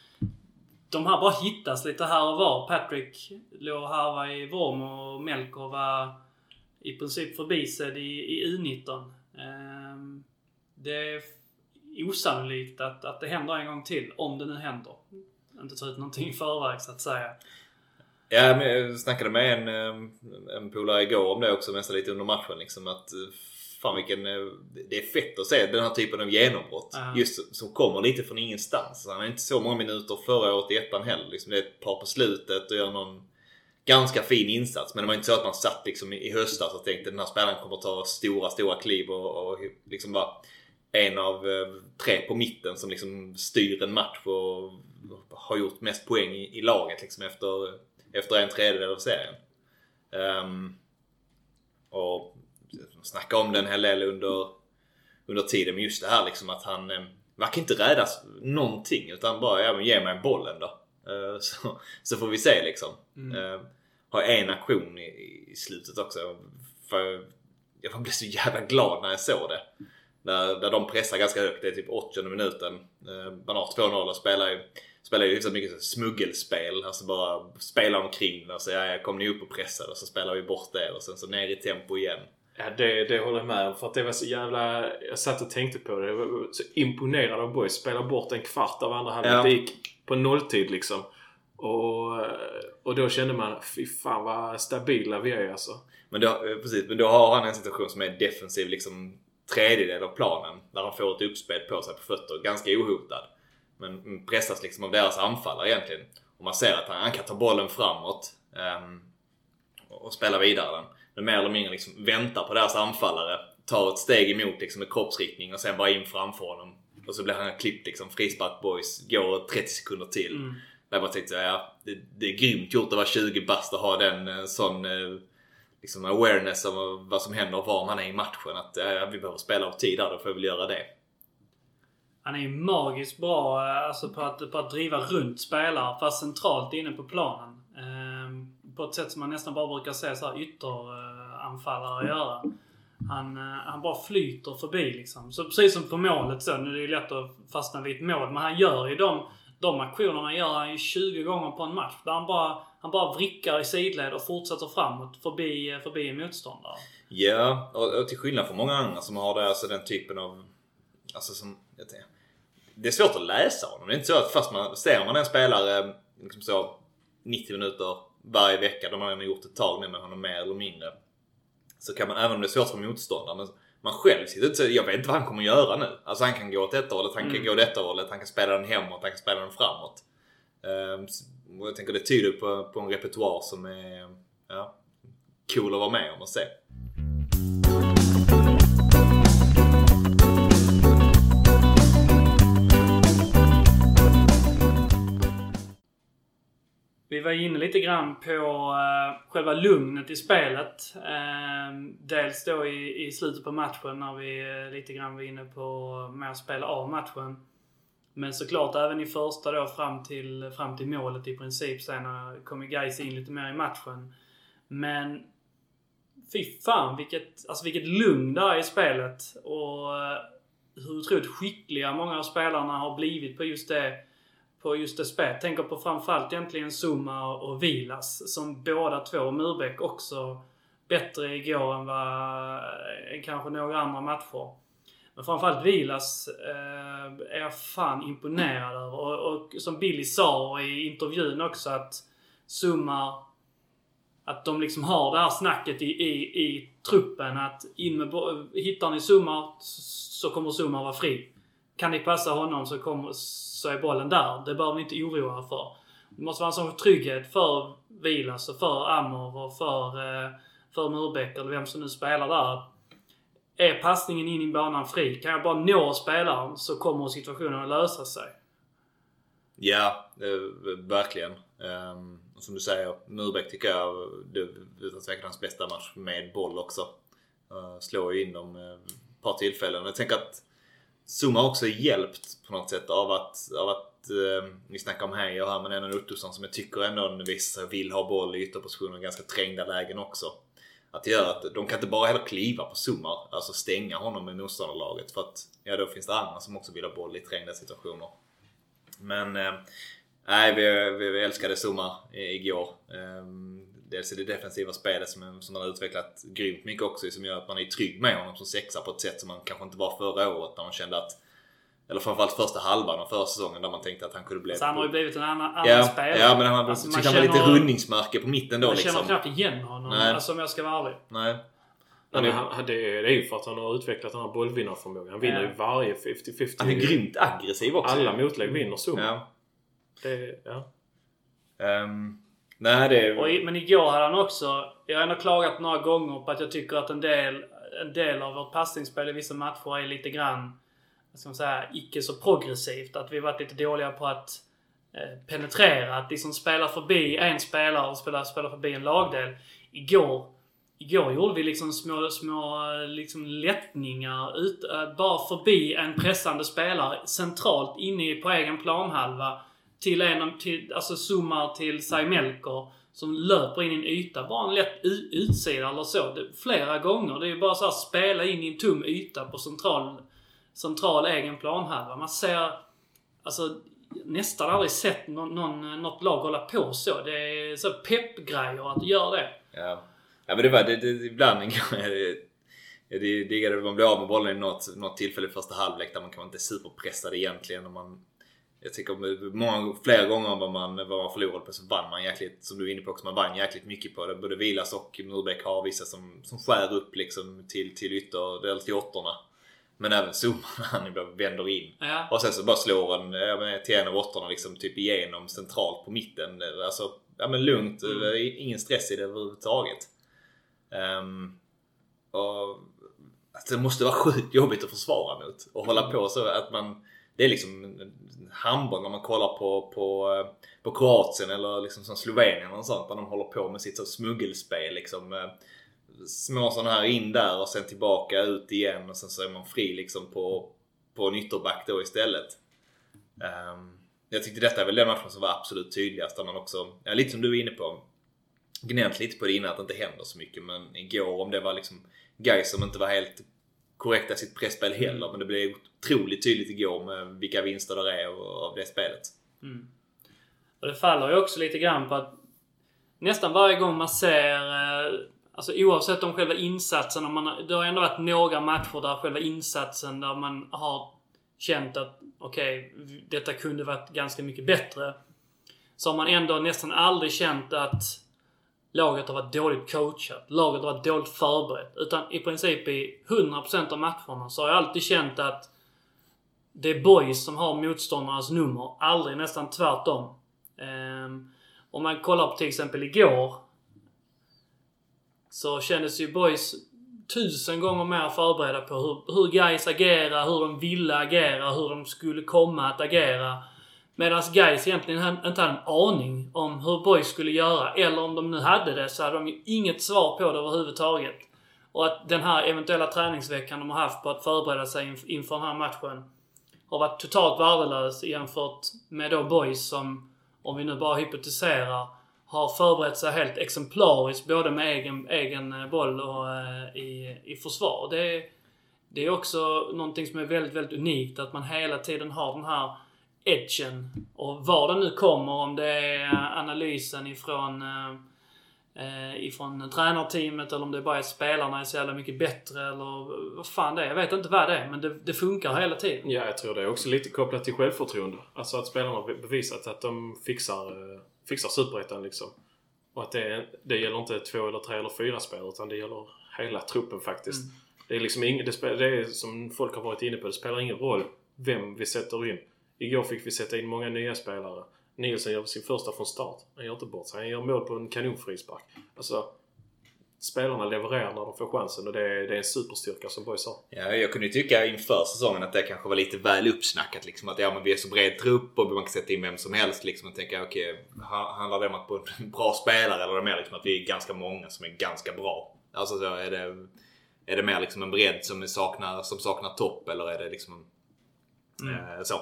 de här bara hittas lite här och var. Patrick låg och harvade i Vorm och Melker var i princip förbisedd i, i U19. Ehm, det är osannolikt att, att det händer en gång till, om det nu händer. Inte ta ut någonting i förväg så att säga. Ja, men jag snackade med en, eh, en polare igår om det också, nästan lite under matchen. Liksom, att eh, fan vilken, eh, det är fett att se den här typen av genombrott. Ja. Just som kommer lite från ingenstans. Han har inte så många minuter förra året i ettan heller. Liksom, det är ett par på slutet och gör någon ganska fin insats. Men det var inte så att man satt liksom i höstas och tänkte den här spelaren kommer ta stora, stora kliv och, och liksom vara en av eh, tre på mitten som liksom styr en match och har gjort mest poäng i, i laget liksom efter, efter en tredjedel av serien. Um, och snacka om den en hel del under, under tiden. Men just det här liksom att han, eh, verkar inte rädas någonting utan bara ja, men ge mig bollen då. Eh, så, så får vi se liksom. Mm. Har en aktion i, i slutet också. För jag blev så jävla glad när jag såg det. Där, där de pressar ganska högt. Det är typ 80 minuten. Man har 2-0 och spelar ju, spelar ju hyfsat mycket smuggelspel. Alltså bara spela omkring. Alltså, ja, kom ni upp och pressade och så spelar vi bort det och sen så ner i tempo igen. Ja, det, det håller jag med om. För att det var så jävla... Jag satt och tänkte på det. Jag var så imponerad av boys. Spela bort en kvart av andra halvlek. Ja. Det gick på nolltid liksom. Och, och då kände man, fy fan vad stabila vi är alltså. Men då, precis, men då har han en situation som är defensiv liksom tredjedel av planen. Där han får ett uppspel på sig på fötter, ganska ohotad. Men pressas liksom av deras anfallare egentligen. Och man ser att han, han kan ta bollen framåt um, och spela vidare den. Men mer eller mindre liksom väntar på deras anfallare. Tar ett steg emot liksom med kroppsriktning och sen bara in framför honom. Och så blir han klippt liksom. Frispark boys. Går 30 sekunder till. Mm. Jag bara tänkte ja, det, det är grymt gjort att vara 20 bast och ha den eh, sån eh, liksom awareness av vad som händer och var man är i matchen. Att ja, vi behöver spela av tid där, då får vi väl göra det. Han är ju magiskt bra eh, alltså på, att, på att driva runt spelare fast centralt inne på planen. Eh, på ett sätt som man nästan bara brukar se så här ytteranfallare göra. Han, han bara flyter förbi liksom. Så precis som på målet så. Nu är det ju lätt att fastna vid ett mål. Men han gör ju de, de aktionerna gör han ju 20 gånger på en match. Där han bara, han bara vrickar i sidled och fortsätter framåt förbi, förbi motståndare. Ja, och, och till skillnad från många andra som har det, alltså den typen av... Alltså som... Jag tänker, det är svårt att läsa honom. Det är inte så att fast man ser man en spelare liksom så 90 minuter varje vecka, de har gjort ett tag nu med honom mer eller mindre. Så kan man, även om det är svårt för motståndaren man själv sitter inte jag vet inte vad han kommer göra nu. Alltså han kan gå åt detta hållet, han kan mm. gå åt detta hållet, han kan spela den hemåt, han kan spela den framåt. Um, jag tänker det tyder på, på en repertoar som är ja, cool att vara med om och se. Vi var inne lite grann på uh, själva lugnet i spelet. Uh, dels då i, i slutet på matchen när vi uh, lite grann var inne på mer spela av matchen. Men såklart även i första då fram till, fram till målet i princip. Sen kom ju Gais in lite mer i matchen. Men fy fan vilket, alltså vilket lugn det är i spelet. Och hur otroligt skickliga många av spelarna har blivit på just det på just det spelet. Tänker på framförallt egentligen Zuma och Vilas som båda två, Murbeck också, bättre igår än vad, än kanske några andra matcher. Men framförallt Vilas eh, är jag fan imponerad över. Och, och, som Billy sa i intervjun också att Zuma att de liksom har det här snacket i, i, i truppen att in med, hittar ni Zuma så kommer Zuma vara fri. Kan ni passa honom så kom, så är bollen där. Det behöver ni inte oroa er för. Det måste vara en sån trygghet för Vilas och för Amor och för, eh, för Murbeck eller vem som nu spelar där. Är passningen in i banan fri, kan jag bara nå spelaren så kommer situationen att lösa sig. Ja, eh, verkligen. Um, som du säger, Murbeck tycker jag det utan tvekan hans bästa match med boll också. Uh, slår ju in dem ett par tillfällen. Jag tänker att Zuma har också hjälpt på något sätt av att, av att eh, vi snackar om Heijer här men ändå Ottosson som jag tycker ändå visar vill ha boll i ytterpositioner ganska trängda lägen också. Att det gör att de kan inte bara heller kliva på Zuma, alltså stänga honom med motståndarlaget för att ja, då finns det andra som också vill ha boll i trängda situationer. Men eh, nej, vi, vi, vi älskade Zuma igår. Eh, dels i det defensiva spelet som, som han har utvecklat grymt mycket också som gör att man är trygg med honom som sexa på ett sätt som man kanske inte var förra året när man kände att eller framförallt första halvan av förra säsongen där man tänkte att han kunde bli... Så han har ju blivit en annan, annan ja, spelare. Ja, men han, alltså, tyckte han var lite rundningsmärke på mitten då man liksom. Man känner knappt igen honom. Nej. Alltså om jag ska vara ärlig. Nej. Han är, han, det, är ju för att han har utvecklat den här bollvinnarförmågan. Han vinner ju ja. varje 50-50. Han är grymt aggressiv också. Alla motlägg vinner Zuma. Ja. Det, ja. Um, Nej, det... Och, men igår hade han också... Jag har ändå klagat några gånger på att jag tycker att en del, en del av vårt passningsspel i vissa matcher är lite grann, vad ska man säga, icke så progressivt. Att vi varit lite dåliga på att eh, penetrera. Att liksom spela förbi en spelare och spela, spela förbi en lagdel. Igår Igår gjorde vi liksom små, små liksom lättningar ut, eh, bara förbi en pressande spelare centralt inne på egen planhalva. Till en, till, alltså zoomar till Saimelker som löper in i en yta. Bara en lätt utsida eller så. Det, flera gånger. Det är ju bara så här, spela in i en tom yta på central, central egen planhalva. Man ser... Alltså, nästan aldrig sett någon, någon, något lag hålla på så. Det är så peppgrejer att göra det. Ja. Ja men det var det, det, ibland gång det, det, man blir av med bollen i något, något tillfälle i första halvlek där man kanske inte är superpressad egentligen. Och man, jag tycker många, flera gånger vad man, vad man förlorade på så vann man jäkligt, som du är inne på också, man vann jäkligt mycket på det. Både Vilas och Murbeck har vissa som, som skär upp liksom till, till ytter, eller till åttorna. Men även när han ibland vänder in. Ja. Och sen så bara slår en ja, till en av åttorna liksom typ igenom centralt på mitten. Alltså, ja men lugnt. Mm. Ingen stress i det överhuvudtaget. Um, och alltså, det måste vara sjukt jobbigt att försvara mot. Och hålla på så att man... Det är liksom handboll när man kollar på, på, eh, på Kroatien eller liksom som Slovenien och sånt. Där de håller på med sitt så smuggelspel liksom. Eh, små sådana här in där och sen tillbaka ut igen och sen så är man fri liksom på, på en ytterback då istället. Um, jag tyckte detta är väl den matchen som var absolut tydligast. Där man också, ja, lite som du var inne på, gnällt lite på det innan att det inte händer så mycket. Men igår om det var liksom guys som inte var helt korrekta sitt pressspel heller. Men det blev otroligt tydligt igår med vilka vinster det är av det spelet. Mm. Och det faller ju också lite grann på att nästan varje gång man ser eh, Alltså oavsett om själva insatsen, om man, det har ändå varit några matcher där själva insatsen där man har känt att okej, okay, detta kunde varit ganska mycket bättre. Så har man ändå nästan aldrig känt att laget har varit dåligt coachat. Laget har varit dåligt förberett. Utan i princip i 100% av matcherna så har jag alltid känt att det är boys som har motståndarnas nummer. Aldrig nästan tvärtom. Um, om man kollar på till exempel igår. Så kändes ju boys tusen gånger mer förberedda på hur, hur guys agerar, hur de ville agera, hur de skulle komma att agera. Medan guys egentligen inte hade en aning om hur boys skulle göra. Eller om de nu hade det så hade de ju inget svar på det överhuvudtaget. Och att den här eventuella träningsveckan de har haft på att förbereda sig inför den här matchen har varit totalt värdelös jämfört med då boys som, om vi nu bara hypotiserar, har förberett sig helt exemplariskt både med egen, egen eh, boll och eh, i, i försvar. Det är, det är också någonting som är väldigt, väldigt unikt att man hela tiden har den här edgen. Och var det nu kommer, om det är analysen ifrån eh, ifrån tränarteamet eller om det bara är spelarna är så jävla mycket bättre eller vad fan det är. Jag vet inte vad det är men det, det funkar hela tiden. Ja, jag tror det är också lite kopplat till självförtroende. Alltså att spelarna har bevisat att de fixar, eh, fixar superettan liksom. Och att det, det gäller inte två eller tre eller fyra spelare utan det gäller hela truppen faktiskt. Mm. Det är liksom ing, det, det är som folk har varit inne på, det spelar ingen roll vem vi sätter in. Igår fick vi sätta in många nya spelare. Nielsen gör sin första från start. Han gör inte bort sig. Han gör mål på en kanonfrispark. Alltså, spelarna levererar när de får chansen och det är, det är en superstyrka som Boy sa. Ja, jag kunde ju tycka inför säsongen att det kanske var lite väl uppsnackat. Liksom, att ja, men vi är så bred trupp och man kan sätta in vem som helst. Liksom, och tänka, okej, okay, handlar det om att vara en bra spelare eller är det mer liksom att vi är ganska många som är ganska bra? Alltså så är det, är det mer liksom en bredd som saknar, som saknar topp eller är det liksom Mm. Eh, så.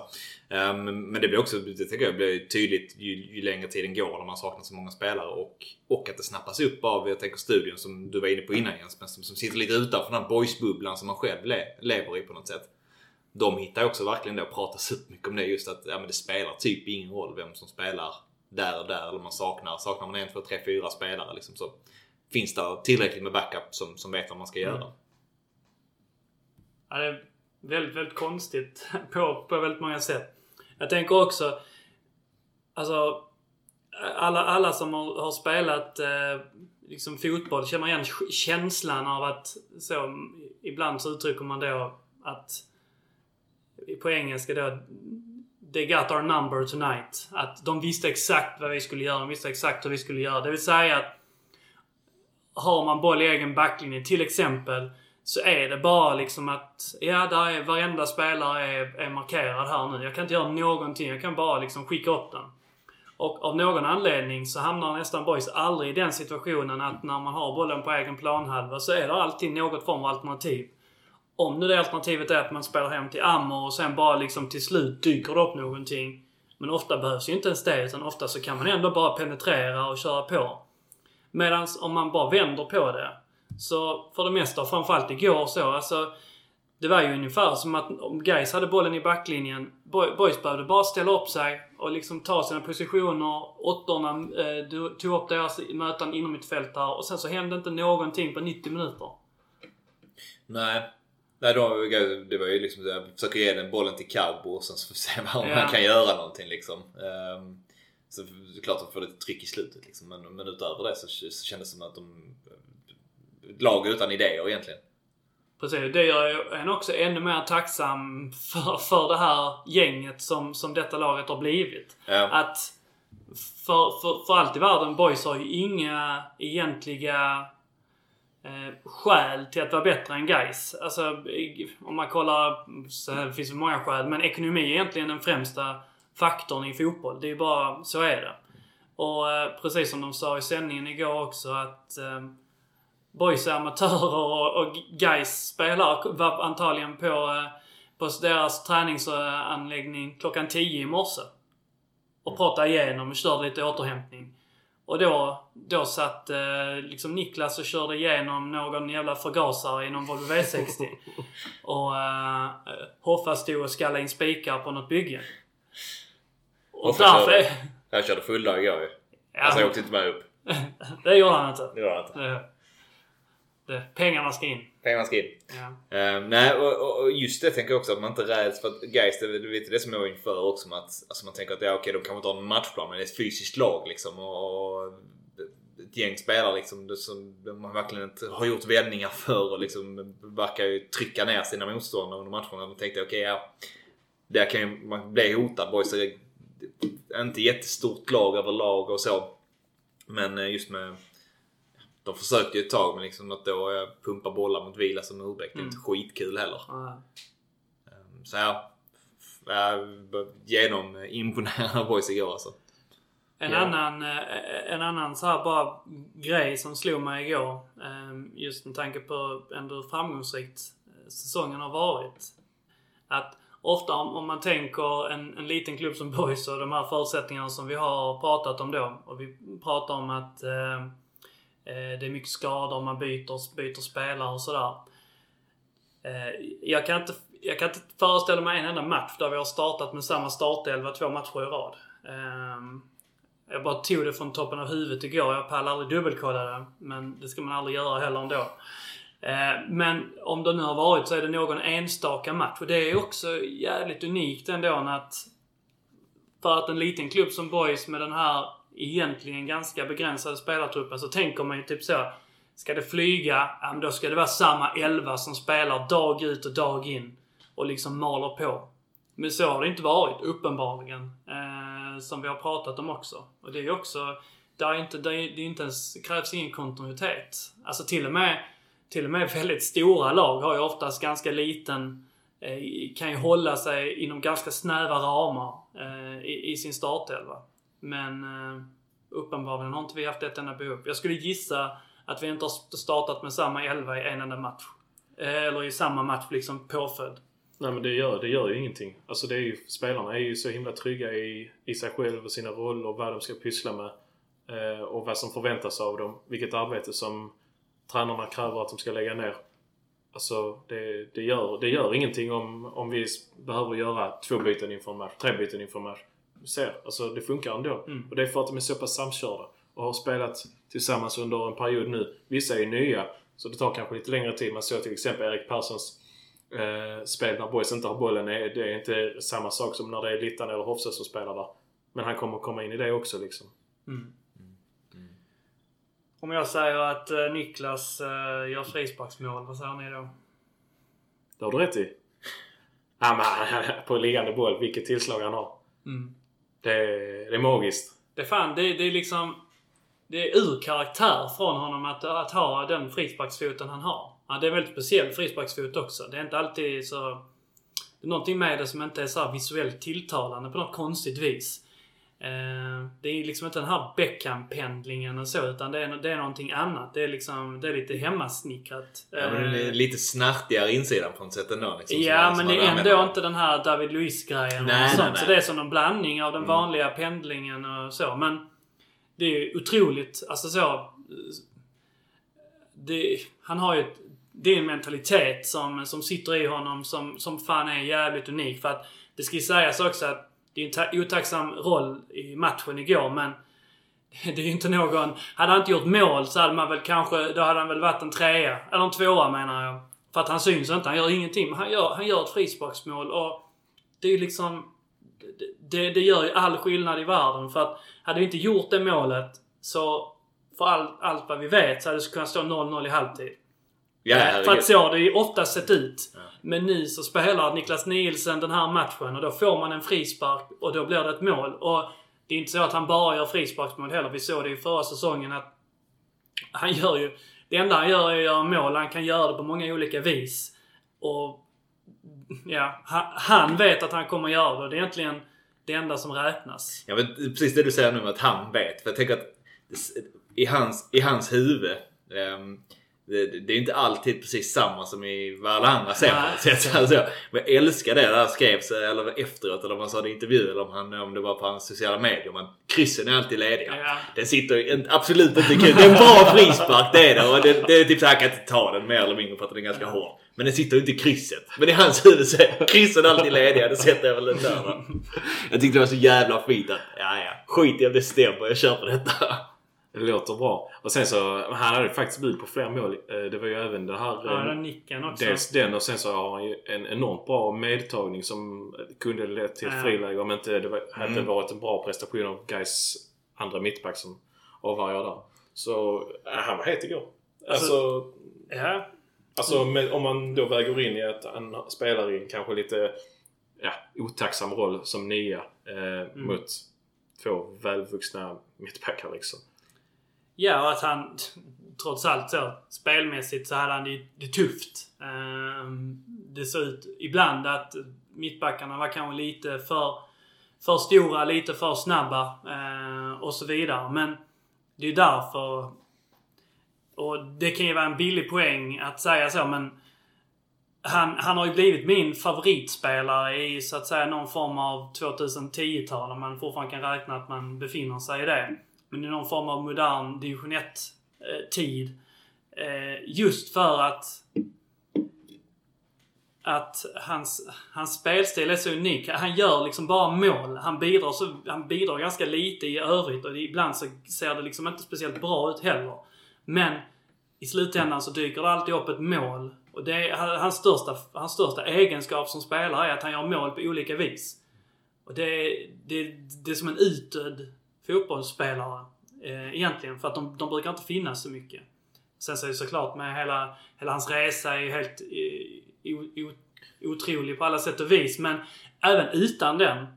Um, men det blir också det tycker jag blir tydligt ju, ju längre tiden går när man saknar så många spelare och, och att det snappas upp av, jag tänker studion som du var inne på innan Jens, men som, som sitter lite utanför den här boysbubblan som man själv le, lever i på något sätt. De hittar också verkligen det och pratar supermycket om det just att ja, men det spelar typ ingen roll vem som spelar där och där eller man saknar, saknar man en, två, tre, fyra spelare liksom så finns det tillräckligt med backup som, som vet vad man ska göra. Mm. Ja, det väldigt, väldigt konstigt på, på väldigt många sätt. Jag tänker också, alltså alla, alla som har, har spelat eh, liksom fotboll känner igen känslan av att så, ibland så uttrycker man då att på engelska då They got our number tonight. Att de visste exakt vad vi skulle göra. De visste exakt hur vi skulle göra. Det vill säga att har man boll i egen backlinje till exempel så är det bara liksom att, ja, där är varenda spelare är, är markerad här nu. Jag kan inte göra någonting. Jag kan bara liksom skicka upp den. Och av någon anledning så hamnar nästan boys aldrig i den situationen att när man har bollen på egen planhalva så är det alltid något form av alternativ. Om nu det alternativet är att man spelar hem till Ammer och sen bara liksom till slut dyker det upp någonting. Men ofta behövs ju inte ens det utan ofta så kan man ändå bara penetrera och köra på. Medan om man bara vänder på det. Så för det mesta, framförallt igår så, alltså. Det var ju ungefär som att om Gais hade bollen i backlinjen. Boys behövde bara ställa upp sig och liksom ta sina positioner. Åttorna eh, tog upp deras möten inom mitt fält där och sen så hände inte någonting på 90 minuter. Nej. Nej, då, det var ju liksom att försöka ge den bollen till Carbo och sen så får vi se om ja. man kan göra någonting liksom. Um, så det är klart att de får lite tryck i slutet liksom. Men, men utöver det så, så kändes det som att de... Lag utan idéer egentligen. Precis. Det gör en också ännu mer tacksam för, för det här gänget som, som detta laget har blivit. Ja. Att för, för, för allt i världen, boys har ju inga egentliga eh, skäl till att vara bättre än guys. Alltså om man kollar, så det finns det många skäl, men ekonomi är egentligen den främsta faktorn i fotboll. Det är bara, så är det. Och eh, precis som de sa i sändningen igår också att eh, boys amatörer och, och guys spelar var antagligen på, eh, på deras träningsanläggning klockan 10 i morse. Och pratade igenom och körde lite återhämtning. Och då, då satt eh, liksom Niklas och körde igenom någon jävla förgasare i någon Volvo V60. och eh, Hoffa stod och skallade in spikar på något bygge. Och, och därför... Körde, jag körde full dag igår ju. Ja, alltså jag åkte inte med upp. det gjorde han inte. Det gjorde han inte. Det, pengarna ska in. Pengarna ska in. Ja. Uh, nej, och, och, just det tänker jag också att man inte räds för att Gais, det är lite det som jag var inför också att alltså man tänker att ja, okej, de kanske inte har en matchplan men det är ett fysiskt lag liksom. Och, och ett gäng spelare liksom som man verkligen inte har gjort vändningar för och liksom verkar ju trycka ner sina motståndare under matcherna. Då tänkte okej, ja. Där kan ju man bli hotad. Boys är inte jättestort lag överlag och så. Men eh, just med de försökte ju ett tag men liksom att då pumpa bollar mot Vila som Urbäck, det är inte mm. skitkul heller. Mm. Så ja, genom imponerande boys igår alltså. En, ja. annan, eh, en annan så här bara grej som slog mig igår. Ehm, just med tanke på ändå hur framgångsrikt eh, säsongen har varit. Att ofta om, man tänker en, en liten klubb som Boys och de här förutsättningarna som vi har pratat om då. Och vi pratar om att eh, Eh, Eh, det är mycket skador, man byter, byter spelare och sådär. Eh, jag kan, inte, jag kan inte föreställa mig en enda match där vi har startat med samma startelva två matcher i rad. Ehm, jag bara tog det från toppen av huvudet igår. Jag pallar aldrig dubbelkolla det. Men det ska man aldrig göra heller ändå. Eh, men om det nu har varit så är det någon enstaka match. Och det är också jävligt unikt ändå att för att en liten klubb som Boys med den här egentligen ganska begränsade spelartruppen så tänker man ju typ så. Ska det flyga, ja men då ska det vara samma elva som spelar dag ut och dag in. Och liksom maler på. Men så har det inte varit, uppenbarligen. Eh, som vi har pratat om också. Och det är ju också... Det är inte, det är, inte ens, krävs ingen kontinuitet. Alltså till och med, till och med väldigt stora lag har ju oftast ganska liten... Eh, kan ju hålla sig inom ganska snäva ramar eh, i, i sin startelva. Men eh, uppenbarligen har inte vi haft ett enda behov. Jag skulle gissa att vi inte har startat med samma elva i en enda match. Eh, eller i samma match liksom påföljd. Nej men det gör, det gör ju ingenting. Alltså det är ju, spelarna är ju så himla trygga i, i sig själva och sina roller och vad de ska pyssla med. Eh, och vad som förväntas av dem. Vilket arbete som tränarna kräver att de ska lägga ner. Alltså det, det, gör, det gör ingenting om, om vi behöver göra två byten inför en match, tre byten inför en match ser. Alltså det funkar ändå. Mm. Och det är för att de är så pass samkörda. Och har spelat tillsammans under en period nu. Vissa är nya. Så det tar kanske lite längre tid. Man såg till exempel Erik Perssons eh, spel när Boys inte har bollen. Det är inte samma sak som när det är Littan eller Hofse som spelar där. Men han kommer komma in i det också liksom. Mm. Mm. Om jag säger att eh, Niklas eh, gör frisparksmål, vad säger ni då? Det har du rätt i. Ja, men, på liggande boll, vilket tillslag han har. Mm. Det, det är magiskt. Det fan, det, det är liksom... Det är ur karaktär från honom att, att ha den frisparksfoten han har. Ja, det är en väldigt speciell frisparksfot också. Det är inte alltid så... Det är någonting med det som inte är så visuellt tilltalande på något konstigt vis. Eh, det är liksom inte den här Beckham-pendlingen och så utan det är, det är någonting annat. Det är liksom, det är lite hemmasnickrat. Ja, men den är Eh, lite snärtigare insidan på något sätt ändå. Liksom, som Ja, men det är ändå inte den här David Luiz-grejen och sånt. nej, Så nej. det är som en blandning av den Mm. vanliga pendlingen och så. Men det är ju otroligt, alltså så... Det, han har ju ett, det är en mentalitet som, som sitter i honom som, som fan är jävligt unik. För att det ska ju sägas också att det är en ta- otacksam roll i matchen igår, men det är ju inte någon... Hade han inte gjort mål så hade man väl kanske... Då hade han väl varit en trea. Eller en tvåa menar jag. För att han syns inte. Han gör ingenting. Men han gör, han gör ett frisparksmål och det är ju liksom... Det, det gör ju all skillnad i världen. För att hade vi inte gjort det målet så... För all, allt vad vi vet så hade det kunnat stå 0-0 i halvtid. Ja, Eh, för att så har det ju ofta sett ut. Ja. Men nu så spelar Niklas Nielsen den här matchen och då får man en frispark och då blir det ett mål. Och det är inte så att han bara gör frisparksmål heller. Vi såg det i förra säsongen att han gör ju... Det enda han gör är att göra mål. Han kan göra det på många olika vis. Och ja, han, vet att han kommer göra det. och Det är egentligen det enda som räknas. Ja, men precis det du säger nu att han vet. För jag tänker att i hans, i hans huvud. um det, det är inte alltid precis samma som i vad alla andra ser på Nej. något sätt. Alltså, men jag älskar det där skrevs eller efteråt eller om man sa det i intervju eller om, han, om det var på hans sociala medier. Men kryssen är alltid lediga. Ja. Den sitter absolut inte kul. Det är en bra frispark det är det. Och det, det är typ så här, han kan inte ta den mer eller mindre för att den är ganska hård. Men den sitter ju inte i krysset. Men i hans huvud så är kryssen alltid lediga. Det sätter jag väl den där. va. Jag tyckte det var så jävla fint att ja ja, skit i om det stämmer. Jag kör på detta. Det låter bra. Och sen så, han hade faktiskt bud på fler mål. Eh, Det var ju även det här... Ja, eh, den nicken också. Dels den och sen så har han ju en enormt bra medtagning som kunde lett till ett Ja. friläge om inte det var, hade Mm. varit en bra prestation av Gais andra mittback som avvargar där. Så ja, han var het igår. Alltså, Ja. alltså med, om man då väger in i att han spelar i en kanske lite ja, otacksam roll som nia eh, mot två välvuxna mittbackar liksom. Ja, och att han trots allt så spelmässigt så hade han det, det tufft. Ehm, det såg ut ibland att mittbackarna var kanske lite för, för stora, lite för snabba eh, och så vidare. Men det är ju därför... Och det kan ju vara en billig poäng att säga så, men han, han har ju blivit min favoritspelare i så att säga någon form av 2010-tal. Om man fortfarande kan räkna att man befinner sig i det. Men i någon form av modern division 1-tid. Eh, eh, just för att att hans, hans spelstil är så unik. Han gör liksom bara mål. Han bidrar, så, han bidrar ganska lite i övrigt och ibland så ser det liksom inte speciellt bra ut heller. Men i slutändan så dyker det alltid upp ett mål. Och det är hans största, hans största egenskap som spelare är att han gör mål på olika vis. Och det är, det, det är som en utdöd fotbollsspelare eh, egentligen. För att de, de brukar inte finnas så mycket. Sen så är det såklart med hela, hela hans resa är ju helt eh, otrolig på alla sätt och vis. Men även utan den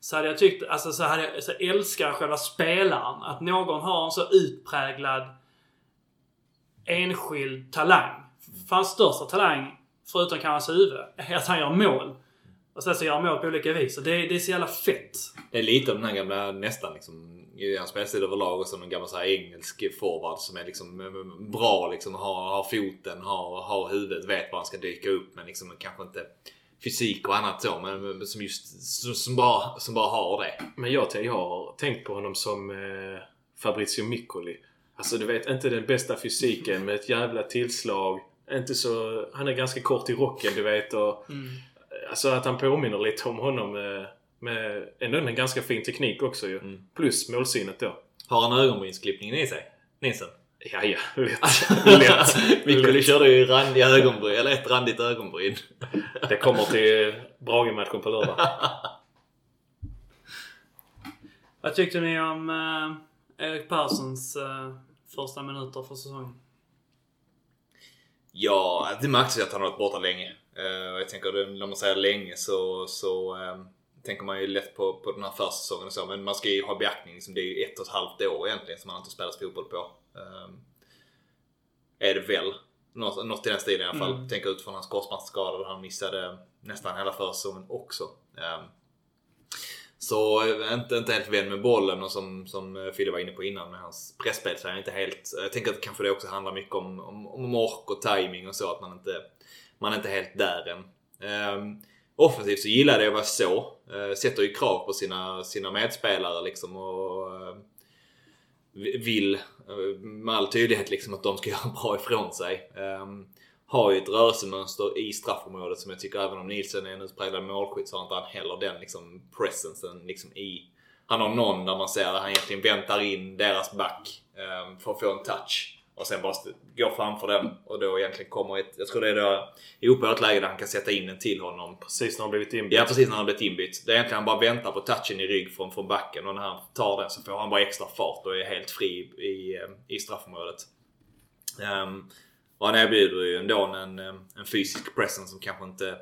så hade jag tyckt, alltså så hade jag, så älskar själva spelaren. Att någon har en så utpräglad enskild talang. För hans största talang, förutom kanske hans huvud, är att han gör mål. Och sen så gör han mål på olika vis. Och det, det är så jävla fett. Det är lite av den här gamla nästan liksom i hans spelstil överlag och så någon gammal så här engelsk forward som är liksom eh, bra liksom. Har, har foten, har, har huvudet, vet var han ska dyka upp men liksom kanske inte fysik och annat så. Men som just som, som, bara, som bara har det. Men jag, jag har tänkt på honom som eh, Fabrizio Miccoli. Alltså du vet, inte den bästa fysiken med ett jävla tillslag. Inte så... Han är ganska kort i rocken du vet och... Alltså att han påminner lite om honom eh, med ändå en ganska fin teknik också ju. Mm. Plus målsinnet då. Har han ögonbrynsklippningen i sig? Nilsson? Ja, ja. Lätt. Lätt. Mikkeli körde ju randiga ögonbryn, eller ett randigt ögonbryn. Det kommer till Brage-matchen på lördag. Vad tyckte ni om eh, Erik Perssons eh, första minuter för säsongen? Ja, det märks ju att han har varit borta länge. Eh, jag tänker när man säger länge så, så eh, tänker man ju lätt på, på den här försäsongen och så. Men man ska ju ha beaktning, liksom, det är ju ett och ett halvt år egentligen som han inte spelat fotboll på. Eh, är det väl. Något, något i den stilen i alla fall. Mm. Tänker utifrån hans korsbandsskada där han missade nästan hela försäsongen också. Eh, så eh, inte, inte helt vän med bollen och som, som eh, Fille var inne på innan med hans pressspel så är han inte helt... Jag tänker att kanske det också handlar mycket om, om, om ork och timing och så. Att man inte, man är inte helt där än. Um, offensivt så gillar det att vara så. Uh, sätter ju krav på sina, sina medspelare liksom och uh, vill uh, med all tydlighet liksom att de ska göra bra ifrån sig. Um, har ju ett rörelsemönster i straffområdet som jag tycker även om Nielsen är en utpräglad målskytt så har inte han heller den liksom presensen liksom i... Han har någon där man ser att han egentligen väntar in deras back um, för att få en touch. Och sen bara går framför den och då egentligen kommer ett... Jag tror det är då ihop ett läge där han kan sätta in en till honom. Precis när han blivit inbytt. Ja precis när han har blivit inbytt. Det är egentligen han bara väntar på touchen i rygg från, från backen och när han tar den så får han bara extra fart och är helt fri i, i straffområdet. Um, och han erbjuder ju ändå en, en fysisk presence som kanske inte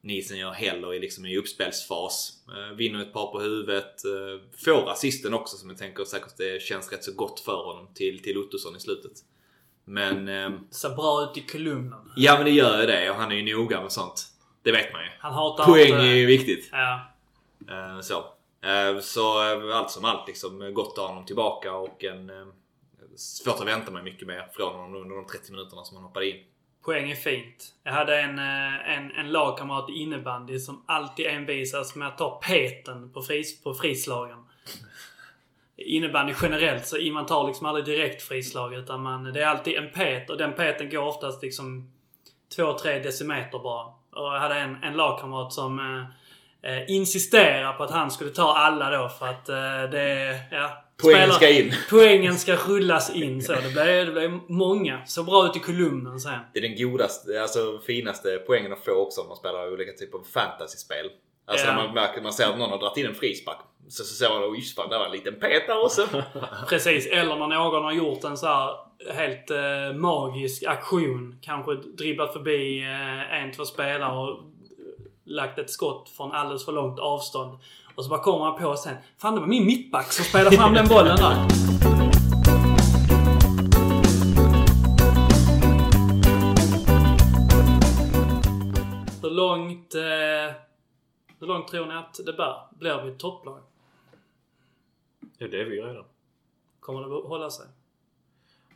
Nielsen gör heller i, liksom, i uppspelsfas. Eh, vinner ett par på huvudet. Eh, får assisten också som jag tänker säkert det känns rätt så gott för honom till, till Ottosson i slutet. Men... Eh, Ser bra ut i kolumnen. Ja men det gör ju det och han är ju noga med sånt. Det vet man ju. Han hatar Poäng inte- är ju viktigt. Ja. Eh, så. Eh, så eh, allt som allt liksom gott att ha honom tillbaka och en... Eh, svårt att vänta mig mycket mer från honom under de 30 minuterna som han hoppade in. Poäng är fint. Jag hade en, eh, en, en lagkamrat i innebandy som alltid envisas med att ta peten på, fris, på frislagen. Innebandy generellt så man tar liksom aldrig direkt frislag utan man, det är alltid en pet och den peten går oftast liksom 2-3 decimeter bara. Och jag hade en, en lagkamrat som eh, eh insisterade på att han skulle ta alla då för att eh, det... Ja, Poängen ska in. Poängen ska rullas in så. Det blev, det blev många. Så bra ut i kolumnen sen. Det är den godaste, alltså finaste poängen att få också om man spelar olika typer av fantasyspel. Alltså Ja. när man märker, man ser att någon har dragit in en frispark. Så, så ser man att just fan, där var en liten pet där också. Precis. Eller när någon har gjort en så här helt eh, magisk aktion. Kanske dribblat förbi eh, en, två spelare och lagt ett skott från alldeles för långt avstånd. Och så bara kommer han på sen. Fan det var min mittback som spelade fram den bollen där. Hur långt, eh, hur långt tror ni att det bär? Blir vi ett topplag? Ja, det är vi redan. Kommer det hålla sig?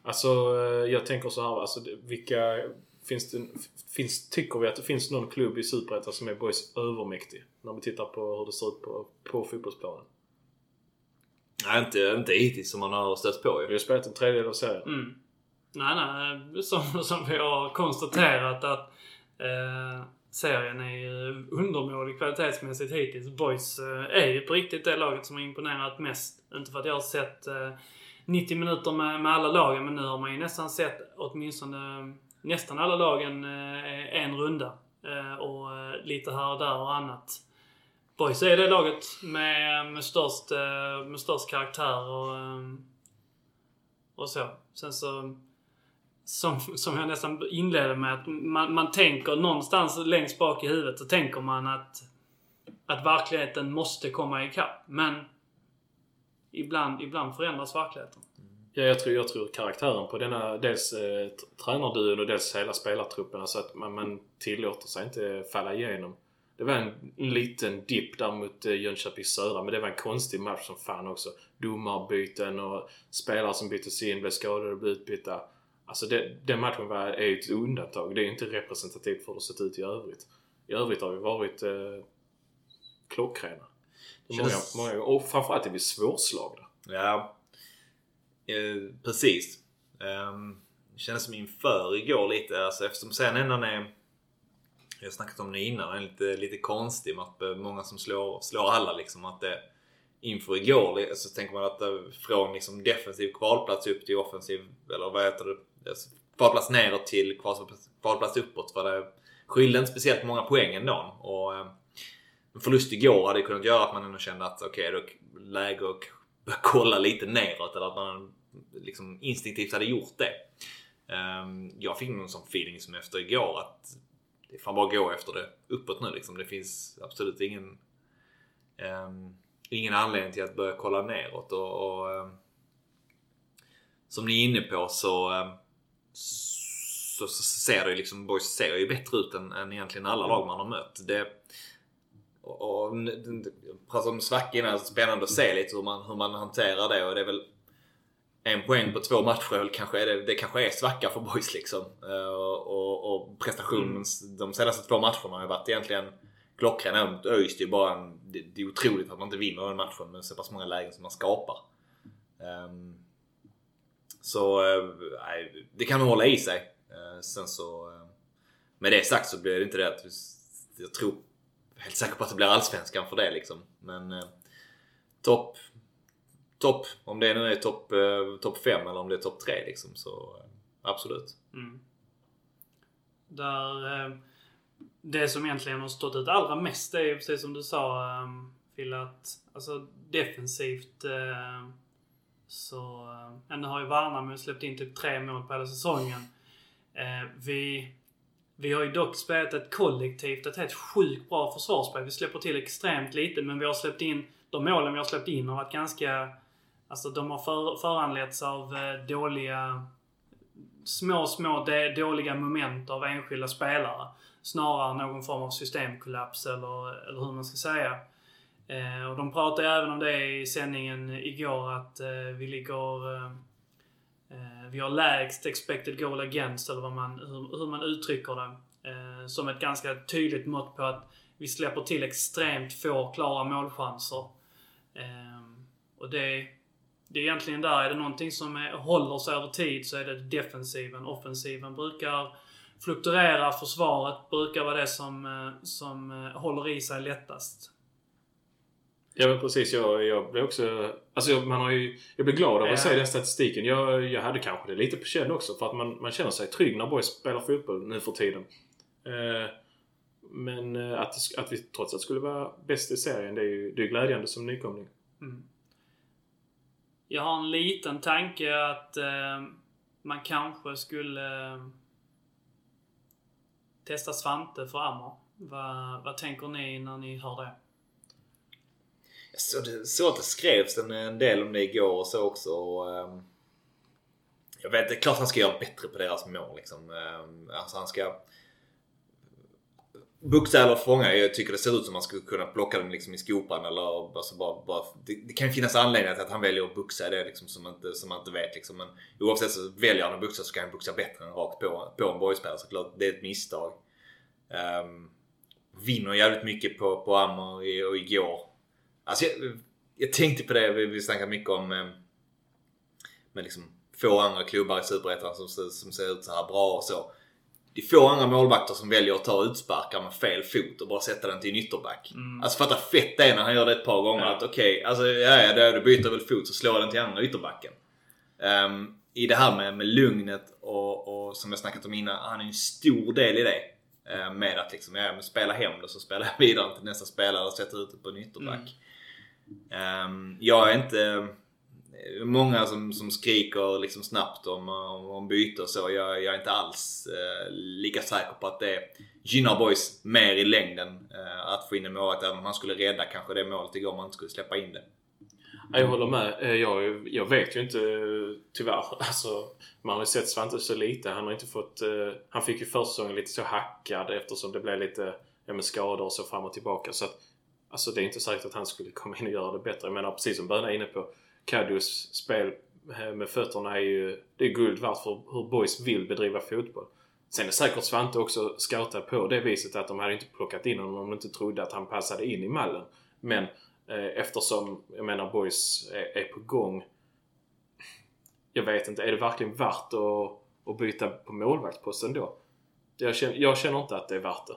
Alltså, eh, jag tänker så här. Alltså, vilka... Finns det, finns, tycker vi att det finns någon klubb i Superettan som är boys övermäktig? När vi tittar på hur det ser ut på, på fotbollsplanen. Nej, inte, inte hittills som man har stött på Vi ju. har spelat en tredjedel av serien. Mm. Nej, nej. Som, som vi har konstaterat att eh, serien är ju undermålig kvalitetsmässigt hittills. Boys eh, är ju på riktigt det laget som har imponerat mest. Inte för att jag har sett eh, 90 minuter med, med alla lagen, men nu har man ju nästan sett åtminstone nästan alla lagen eh, en runda. Eh, och eh, lite här och där och annat. Boys är det laget med, med, störst, med störst karaktär och och så. Sen så... Som, som jag nästan inledde med att man, man tänker någonstans längst bak i huvudet så tänker man att att verkligheten måste komma ikapp. Men ibland, ibland förändras verkligheten. Ja, jag tror, jag tror karaktären på denna dels eh, tränarduon och dels hela spelartruppen. Alltså att man, man tillåter sig inte falla igenom. Det var en, en liten dipp där mot eh, Jönköping Södra men det var en konstig match som fan också. Domarbyten och spelare som byttes in, blev skadade och blev utbytta. Alltså det, den matchen var, är ett undantag. Det är inte representativt för hur det sett ut i övrigt. I övrigt har vi varit eh, klockrena. Många, Känns- många, och framförallt är vi svårslagna. Ja, eh, precis. Um, kändes som inför igår lite, alltså eftersom sen ändå är jag har snackat om det innan, den är lite, lite konstig med att många som slår, slår alla liksom. Att det, inför igår så tänker man att från liksom defensiv kvalplats upp till offensiv, eller vad heter det? Alltså, kvalplats neråt till kvalplats, uppåt För det skilde inte speciellt många poäng ändå. Och, ehm, en förlust igår hade kunnat göra att man ändå kände att okej, okay, då är det läge att börja kolla lite neråt. Eller att man liksom instinktivt hade gjort det. Ehm, jag fick någon sån feeling som efter igår att det är fan bara att gå efter det uppåt nu liksom. Det finns absolut ingen um, ingen anledning till att börja kolla neråt. Och, och um, som ni är inne på så, um, så, så ser det ju liksom, boys ser ju bättre ut än, än egentligen alla lag man har mött. Det, och, och pratade om svacka innan. Spännande att se lite hur man, hur man hanterar det. Och det är väl en poäng på två matcher. Kanske är det, det kanske är svacka för boys liksom. Uh, och, och prestationen mm. de senaste två matcherna har ju varit egentligen klockren. Mot ÖIS det är bara en, det, det, är otroligt att man inte vinner den matchen med så pass många lägen som man skapar. Um, så uh, det kan nog hålla i sig. Uh, sen så med det sagt så blir det inte det att jag tror helt säker på att det blir allsvenskan för det liksom. Men eh, topp, topp, om det nu är topp eh, top 5 eller om det är topp 3 liksom så eh, absolut. Mm. Där, eh, det som egentligen har stått ut allra mest är precis som du sa Fille eh, att alltså defensivt eh, så... Eh, nu har ju Värnamo släppt in typ tre mål på hela säsongen. Eh, vi vi har ju dock spelat ett kollektivt, ett helt sjukt bra försvarsspel. Vi släpper till extremt lite, men vi har släppt in... De målen vi har släppt in har varit ganska... Alltså de har för, föranletts av eh, dåliga... Små, små dåliga moment av enskilda spelare. Snarare någon form av systemkollaps eller, eller hur man ska säga. Eh, och de pratade även om det i sändningen igår att eh, vi ligger... Eh, eh, vi har lägst expected goal against, eller vad man, hur, hur man uttrycker det. Eh, som ett ganska tydligt mått på att vi släpper till extremt få klara målchanser. Eh, och det, det är egentligen där, är det någonting som är, håller sig över tid så är det defensiven. Offensiven brukar fluktuera, försvaret brukar vara det som, som håller i sig lättast. Ja men precis. Jag, jag blev också... Alltså man har ju, jag blir glad av att ja. se den statistiken. Jag, jag hade kanske det lite på känn också för att man, man känner sig trygg när boys spelar fotboll nu för tiden. Eh, men eh, att, att vi trots allt skulle vara bäst i serien, det är ju det är glädjande som nykomling. Mm. Jag har en liten tanke att eh, man kanske skulle eh, testa Svante för ammar. Vad, vad tänker ni när ni hör det? så det, så att det skrevs en, en del om det igår och så också. Och, eh, jag vet, det är klart han ska göra bättre på deras mål. Liksom. Ehm, alltså han ska Buxa eller fånga, jag tycker det ser ut som man skulle kunna plocka den liksom i skopan eller alltså bara, bara det, det, kan ju finnas anledningar till att han väljer att buxa det liksom som, inte, som man inte vet liksom. Men oavsett så väljer han att buxa så kan han buxa bättre än rakt på, på en boyspelare såklart. Det är ett misstag. Um, vinner jävligt mycket på, på Ammer och igår. Alltså jag, jag tänkte på det, vi, vi snackade mycket om eh, med liksom få andra klubbar i Superettan som, som ser ut så här bra och så. Det är få andra målvakter som väljer att ta utsparkar med fel fot och bara sätta den till en ytterback. Mm. Alltså fatta fett det är när han gör det ett par gånger. Ja. Att okej, okay, alltså ja, ja, du byter väl fot så slår jag den till andra ytterbacken. Um, I det här med, med lugnet och, och som jag snackat om innan, han är en stor del i det. Uh, med att liksom, ja, men spela hem det så spelar jag vidare till nästa spelare och sätter ut det på en ytterback. Mm. Um, jag är inte... Många som, som skriker liksom snabbt om, om byte och så. Jag, jag är inte alls eh, lika säker på att det gynnar boys mer i längden eh, att få in en målvakt. Även om han skulle rädda kanske det målet igår om man inte skulle släppa in det. Jag håller med. Eh, jag, jag vet ju inte tyvärr. Alltså, man har ju sett Svante så lite. Han har inte fått... Eh, han fick ju försäsongen lite så hackad eftersom det blev lite ja, med skador och så fram och tillbaka. Så att Alltså det är inte säkert att han skulle komma in och göra det bättre. Jag menar precis som Böna är inne på. Kadius spel eh, med fötterna är ju... Det är guld värt för hur boys vill bedriva fotboll. Sen är säkert Svante också scoutad på det viset att de hade inte plockat in honom om de inte trodde att han passade in i mallen. Men eh, eftersom, jag menar, boys är, är, på gång. Jag vet inte, är det verkligen värt att, att byta på målvaktsposten då? Jag känner, jag känner inte att det är värt det.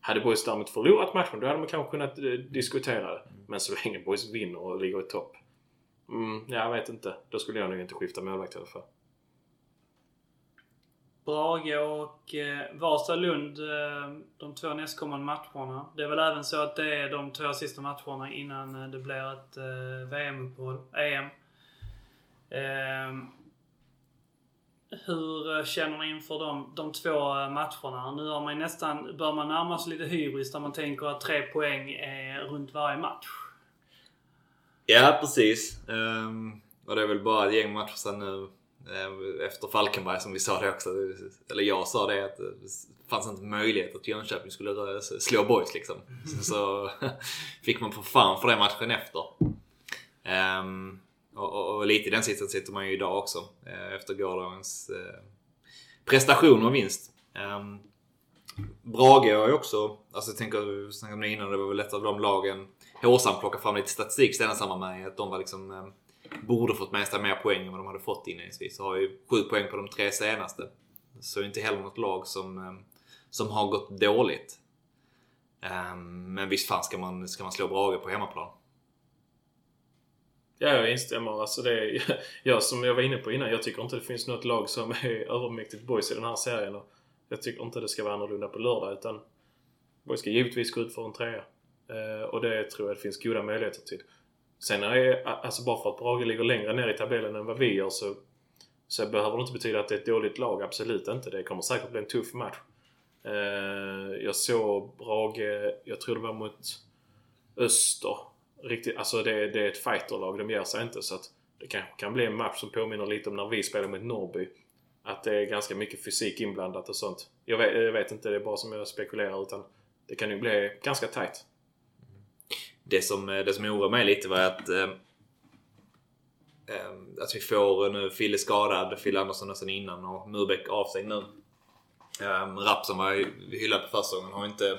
Hade Boys däremot förlorat matchen, då hade man kanske kunnat eh, diskutera det. Men så länge Boys vinner och ligger i topp. Mm, jag vet inte. Då skulle jag nog inte skifta målvakt i alla fall. Brage och eh, Vasa-Lund eh, de två nästkommande matcherna. Det är väl även så att det är de två sista matcherna innan eh, det blir ett eh, VM-uppehåll. EM. Ehm, eh, hur känner ni inför de, de två eh, matcherna? Nu har man nästan, bör man närma sig lite hybris där man tänker att tre poäng är runt varje match. Ja, precis. Um, och det är väl bara ett gäng matcher sen nu. Eh, Efter Falkenberg som vi sa det också. Eller jag sa det att det fanns inte möjlighet att Jönköping skulle slå boys liksom. Sen så fick man på fan för det matchen efter. Ehm, och, och, och lite i den sitsen sitter man ju idag också. eh, Efter gårdagens eh, prestation och vinst. Ehm, Brage har ju också, alltså jag tänker, vi snackade om det innan, det var väl ett av de lagen Håsan plockade fram lite statistik ställde samma med att de var liksom eh, borde fått med sig mer poäng än vad de hade fått inledningsvis. Så har ju sju poäng på de tre senaste. Så inte heller något lag som, eh, som har gått dåligt. Eh, Men visst fan ska man, ska man slå Brage på hemmaplan. Ja, jag instämmer. Alltså det är, jag, som jag var inne på innan, jag tycker inte det finns något lag som är övermäktigt boys i den här serien. Och jag tycker inte det ska vara annorlunda på lördag utan boys ska givetvis gå ut för en trea. Eh, och det tror jag det finns goda möjligheter till. Sen är alltså bara för att Brage ligger längre ner i tabellen än vad vi gör så, så behöver det inte betyda att det är ett dåligt lag. Absolut inte. Det kommer säkert bli en tuff match. Eh, jag såg Brage, jag tror det var mot Öster. Riktigt, alltså det, det är ett fighterlag, de ger sig inte. Så att det kanske kan bli en match som påminner lite om när vi spelade mot Norrby. Att det är ganska mycket fysik inblandat och sånt. Jag vet, jag vet inte, det är bara som jag spekulerar utan det kan ju bli ganska tight. Det som, eh, det som oroar mig lite var att eh, eh, att vi får nu Fille skadad, Fille Andersson nästan innan och Murbeck av sig nu. Eh, Rapp som var hyllad på försäsongen har inte,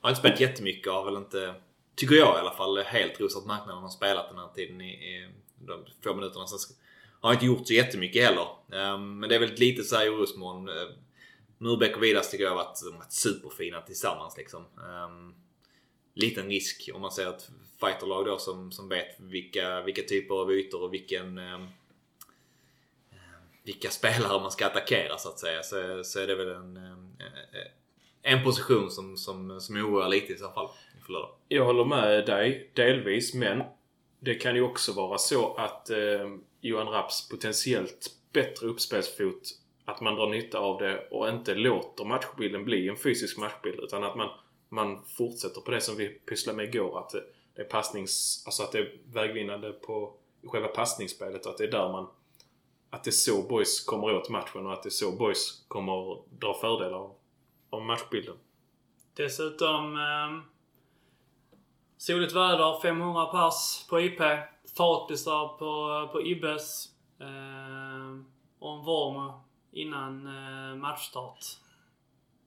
har inte spelat jättemycket. Har väl inte, tycker jag i alla fall, helt rosat marknaden. Har spelat den här tiden i, i de få minuterna. Sen har han inte gjort så jättemycket heller. Eh, men det är väl ett litet så här orosmoln. Ehm, Murbeck och Vidas tycker jag har varit, varit superfina tillsammans liksom. Eh, liten risk om man ser ett fighterlag då som, som vet vilka, vilka typer av ytor och vilken eh, vilka spelare man ska attackera så att säga. Så, så är det väl en, ehm, eh, en position som, som, som oroar lite i så fall. Jag håller med dig delvis men det kan ju också vara så att eh, Johan Rapps potentiellt bättre uppspelsfot att man drar nytta av det och inte låter matchbilden bli en fysisk matchbild utan att man, man fortsätter på det som vi pysslade med igår. Att det, är passnings... Alltså att det är vägvinnande på själva passningsspelet att det är där man... Att det är så boys kommer åt matchen och att det är så boys kommer dra fördel av, av matchbilden. Dessutom eh, soligt väder, 500 pass på IP. Fartisar på, på Ibbes. Eh, och en Vormer innan eh, matchstart.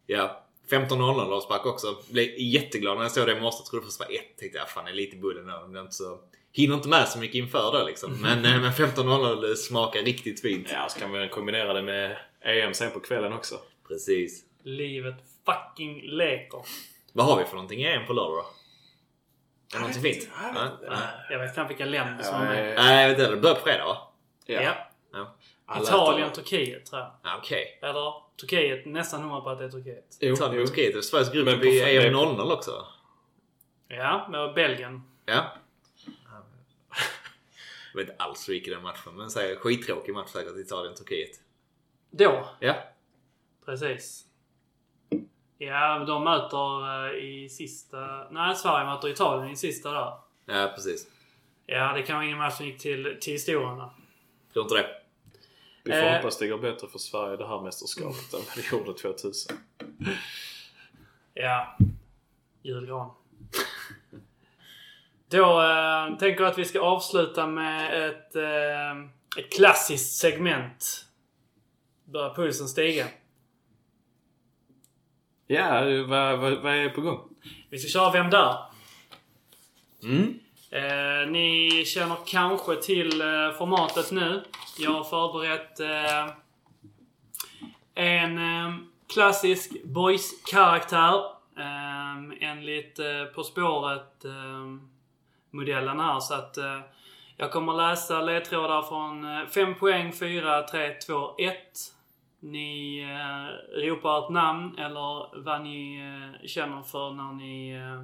Ja. 15.00 avspark också. Blev jätteglad när jag såg det i morse. Trodde först var ett. Tänkte jag fan det är lite bullen nu. Men det är inte så... Hinner inte med så mycket inför det liksom. Men, eh, men 15.00 smakar riktigt fint. Ja, så kan man kombinera det med EM sen på kvällen också. Precis. Livet fucking leker. Vad har vi för någonting i EM på lördag då? Är det någonting fint? jag vet inte. Nej. Jag vet knappt vilka länder som Ja, är med. eh, Nej, jag vet inte. Det börjar på fredag va? Ja. Ja. Alla Italien, äter- Turkiet tror jag. Ah, Okej. Eller Turkiet, nästan hundra på att det är Turkiet. Jo, Italien jo. och Turkiet. Det är Sveriges grupp Men i EM 00 också? Ja, med Belgien. Ja. Jag vet inte alls hur det gick i den matchen. Men säg skittråkig match säkert Italien-Turkiet. Då, Ja. precis. Ja, de möter eh, i sista... Nej, Sverige möter Italien i sista där. Ja, precis. Ja, det kan vara ingen match som gick till, till historien. Tror inte det. Vi får Eh. hoppas det går bättre för Sverige det här mästerskapet än vad det gjorde 2000. Ja. Julgran. Då eh, tänker jag att vi ska avsluta med ett, eh, ett klassiskt segment. Börjar pulsen stiga. Ja, vad, vad, vad är på gång? Vi ska köra Vem där? Mm. Eh, ni känner kanske till eh, formatet nu. Jag har förberett eh, en eh, klassisk boys-karaktär. Eh, enligt eh, På spåret-modellen eh, här. Så att eh, jag kommer läsa ledtrådar från eh, 5 poäng, 4, 3, 2, 1. Ni eh, ropar ett namn eller vad ni eh, känner för när ni eh,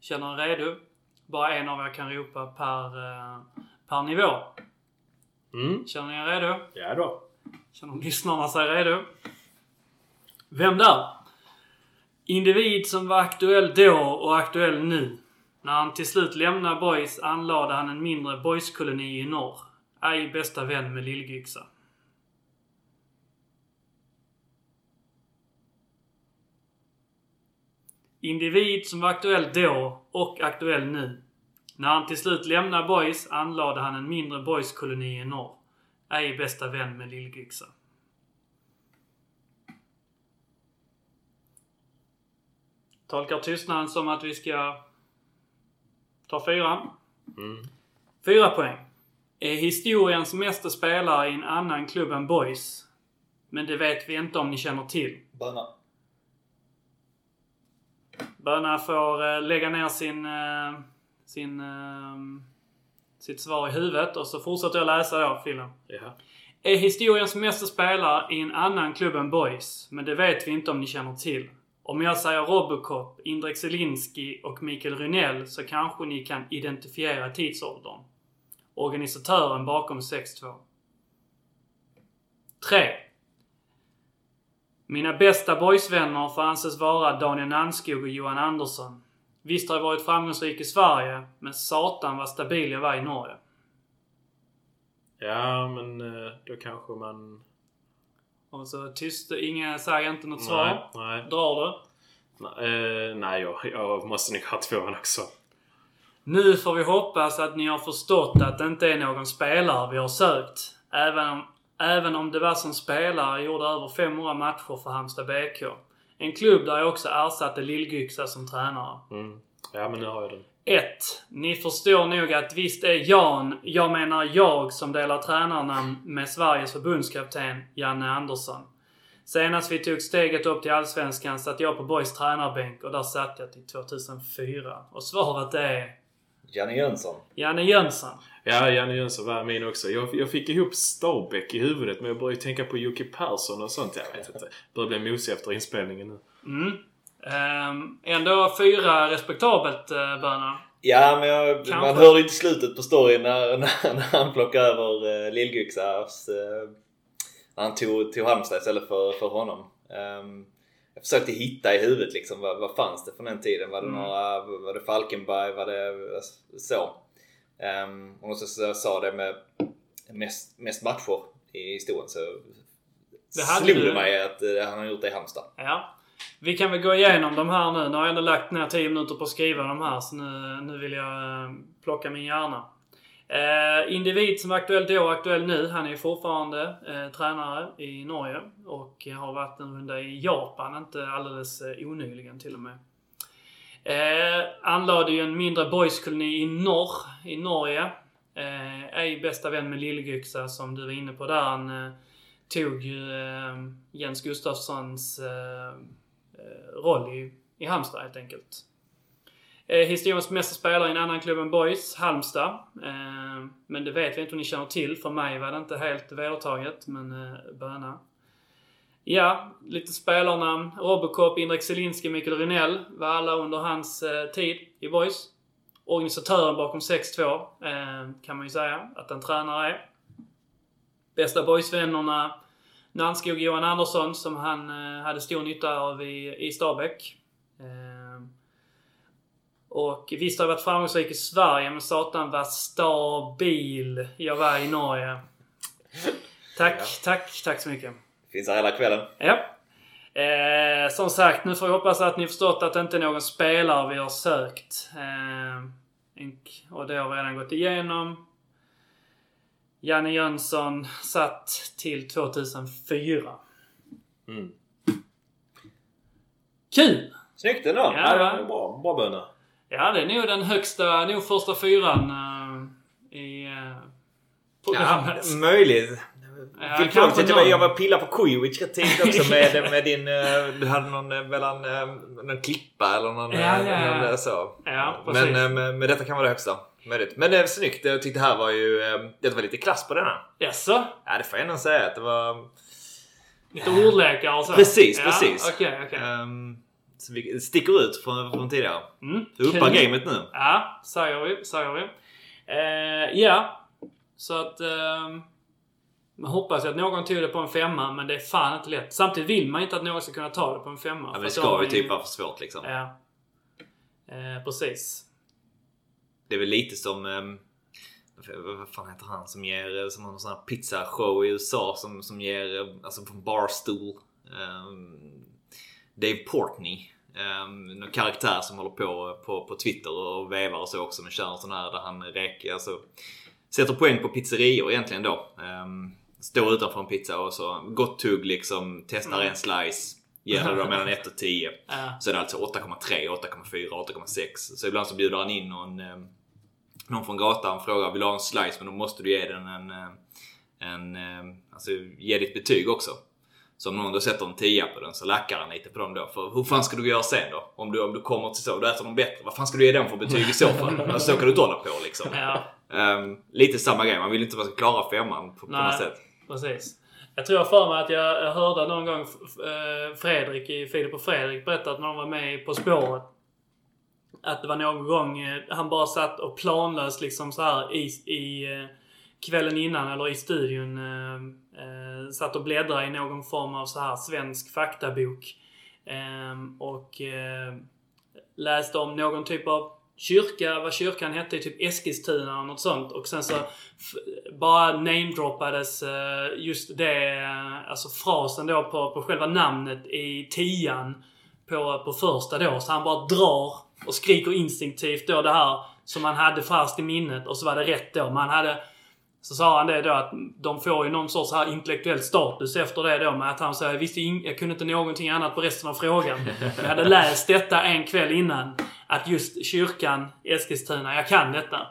känner er redo bara en av er kan ropa per, eh, per nivå. Mm. Känner ni er redo? Ja då. Känner lyssnarna sig redo? Vem där? Individ som var aktuell då och aktuell nu. När han till slut lämnade Boys anlade han en mindre boyskoloni i norr. Ej bästa vän med Lillgyxa. Individ som var aktuell då och aktuell nu. När han till slut lämnade Boys anlade han en mindre Boys-koloni i norr. Ej bästa vän med Lill-Yxa. Tolkar tystnaden som att vi ska ta fyran. Mm. Fyra poäng. Är historiens mesta spelare i en annan klubb än Boys. Men det vet vi inte om ni känner till. Böna. Böna får eh, lägga ner sin, eh, sin, eh, sitt svar i huvudet och så fortsätter jag läsa då, Fille. Ja. Är historiens mesta spelare i en annan klubb än Boys, men det vet vi inte om ni känner till. Om jag säger Robocop, Indrek Zelinski och Mikael Rynell så kanske ni kan identifiera tidsåldern. Organisatören bakom 6-2. 3. Mina bästa boysvänner får anses vara Daniel Nannskog och Johan Andersson. Visst har jag varit framgångsrik i Sverige, men satan vad stabil jag var i Norge. ja, men eh, då kanske man... Och så tyst, ingen säger inte något svar. Nej, nej. Drar du? Nej, eh, nej jag, jag måste nog ha tvåan också. Nu får vi hoppas att ni har förstått att det inte är någon spelare vi har sökt. Även om, även om det var som spelare gjorde över 500 matcher för Halmstad BK. En klubb där jag också ersatte Lill-Yxa som tränare. Mm. Ja, men nu har jag den. 1. Ni förstår nog att visst är Jan, jag menar jag, som delar tränarnamn med Sveriges förbundskapten Janne Andersson. Senast vi tog steget upp till Allsvenskan satt jag på Boys tränarbänk och där satt jag till 2004. Och svaret är Janne Jönsson. Janne Jönsson. Ja, Janne Jönsson var min också. Jag, jag fick ihop Stabäck i huvudet men jag började tänka på Jocke Persson och sånt. Jag vet inte. Börjar bli mosig efter inspelningen nu. Mm. Ehm, ändå fyra respektabelt, uh, Böna. Ja, men jag, Kanske. man hör inte slutet på storyn när, när, när han plockar över uh, Lill-Yxas... Uh, när han tog, tog Halmstad istället för, för honom. Ehm, jag försökte hitta i huvudet liksom vad, vad fanns det från den tiden? Var det Mm. några, var det Falkenberg? Var det så? Um, och så, sa det med mest, mest matcher i historien så Det slog det mig att eh, han har gjort det i Halmstad. Ja. Vi kan väl gå igenom de här nu. Nu har jag ändå lagt ner 10 minuter på att skriva de här så nu, nu vill jag eh, plocka min hjärna. Eh, individ som är aktuell då och aktuell nu. Han är fortfarande eh, tränare i Norge och har varit en runda i Japan, inte alldeles eh, onyligen till och med. Eh, anlade ju en mindre boyskoloni i norr, i Norge. Eh, är bästa vän med lillyxa som du var inne på där. Han eh, tog ju eh, Jens Gustafssons eh, eh, roll i, i Halmstad helt enkelt. Eh, historiens mesta spelare i en annan klubb än Boys, Halmstad. Eh, men det vet vi inte om ni känner till. För mig var det inte helt vedertaget, men eh, böna. Ja, lite spelarnamn. Robocop, Indrek Zelinski, Mikael Rynell var alla under hans eh, tid i Boys. Organisatören bakom 6-2 eh, kan man ju säga att en tränare är. Bästa boysvännerna Nannskog Johan Andersson som han eh, hade stor nytta av i, i Stabäck. Eh, och visst har jag varit framgångsrik i Sverige men satan var stabil jag var i Norge. Tack, Ja. tack, tack så mycket. Finns här hela kvällen. Ja. Eh, som sagt, nu får vi hoppas att ni förstått att det inte är någon spelare vi har sökt. Eh, och det har vi redan gått igenom. Janne Jönsson satt till 2004. Mm. Kul! Snyggt ändå! Ja. Ja, det var bra. Bra böna. Ja, det är nog den högsta, nog första fyran eh, i eh, programmet. Ja, möjligt. Ja, att jag, någon. jag var pilla på Kujovic rätt tidigt också med, med din... eh, Du hade någon eh, mellan eh, någon klippa eller någon... Ja, ja, någon så. Precis. Men, men, men detta kan vara det högsta. Möjligt. Men eh, snyggt. Jag tyckte det här var ju... Det var lite klass på denna. Jaså? Ja, det får jag ändå säga att det var... Lite ordlekar och så? Precis, ja, precis. Okej, okej. ehm, så vi sticker ut från, från tidigare. Mm, Du uppar kul. gamet nu. Ja, säger vi. Säger vi. Ja, så att... Eh, man hoppas ju att någon tog det på en femma, men det är fan inte lätt. Samtidigt vill man inte att någon ska kunna ta det på en femma. Ja, men det ska ju typ vara för svårt liksom. Ja. Eh, precis. Det är väl lite som... ehm, vad fan heter han som ger... Som har en sån här pizzashow i USA som, som ger... eh, Alltså från Barstool. ehm, Dave Portney. Um, någon karaktär som håller på, på på Twitter och vevar och så också men kör en sån här där han räcker, alltså, sätter poäng på pizzerior egentligen då. Um, står utanför en pizza och så gott tugg liksom, testar Mm. en slice. Ger det då mellan 1 och 10. Ja. Så är det alltså 8,3, 8,4, 8,6. Så ibland så bjuder han in någon, eh, någon från gatan och frågar vill du ha en slice men då måste du ge den en, eh, en eh, alltså ge ditt betyg också. Så om någon då sätter en 10 på den så lackar han lite på dem då. För hur fan ska du göra sen då? Om du, om du kommer till så, du äter någon bättre. Vad fan ska du ge den för betyg i så fall? Alltså, så kan du inte hålla på liksom. Ja, Ehm, lite samma grej, man vill inte att man ska klara femman på, på något sätt precis. Jag tror jag för mig att jag hörde någon gång eh, Fredrik i Filip och Fredrik berätta att när de var med På spåret att det var någon gång eh, han bara satt och planlöst liksom så här i, i eh, kvällen innan eller i studion eh, satt och bläddrade i någon form av så här svensk faktabok. Eh, och eh, läste om någon typ av kyrka, vad kyrkan hette, typ Eskilstuna eller något sånt. Och sen så bara namedroppades eh, just det, eh, alltså frasen då på, på själva namnet i tian på, på första då. Så han bara drar och skriker instinktivt då det här som han hade fast i minnet och så var det rätt då. Man hade så sa han det då att de får ju någon sorts här intellektuell status efter det då med att han sa jag visste jag kunde inte någonting annat på resten av frågan. Men jag hade läst detta en kväll innan. Att just kyrkan Eskilstuna, jag kan detta.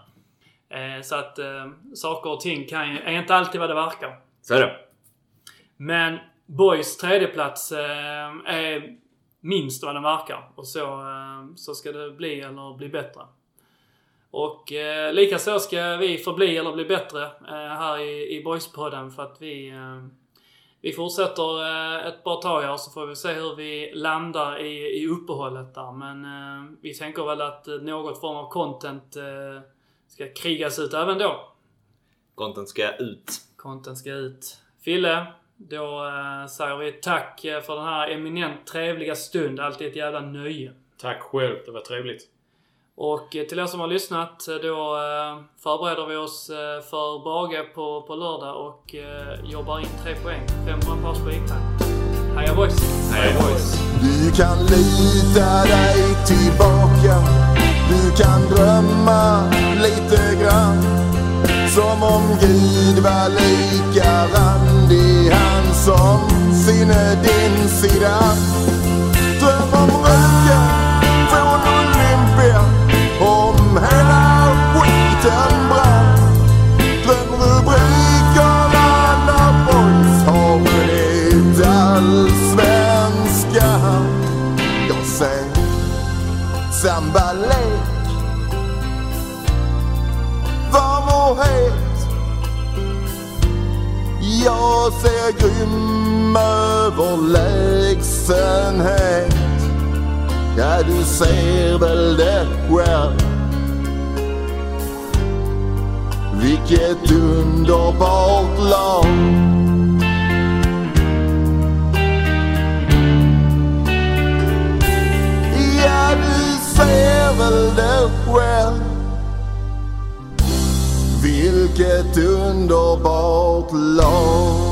Eh, så att eh, saker och ting kan ju, är inte alltid vad det verkar. Så är det. Men Boys tredjeplats eh, är minst vad den verkar. Och så, eh, så ska det bli eller bli bättre. Och eh, likaså ska vi förbli eller bli bättre eh, här i, i Boys-podden för att vi, eh, vi fortsätter eh, ett bra tag här så får vi se hur vi landar i, i uppehållet där. Men eh, vi tänker väl att eh, något form av content eh, ska krigas ut även då. Content ska ut. Content ska ut. Fille, då eh, säger vi tack eh, för den här eminent trevliga stund. Alltid ett jävla nöje. Tack själv, det var trevligt. Och eh, till er som har lyssnat, eh, då eh, förbereder vi oss för Brage på, på lördag och jobbar in tre poäng. 500 pers på iPad. Heja boys! Hej boys! Du kan lita dig tillbaka Du kan drömma lite grann Som om Gud var lika randig Han som sinne din sida Dröm om röken skiten brann Drömrubrikerna när boys? Har vunnit allsvenskan Jag ser sambalek Varm och het? Jag ser grym överlägsenhet Ja, du ser väl det själv? Vilket underbart lag Ja, du ser väl det själv. Vilket underbart lag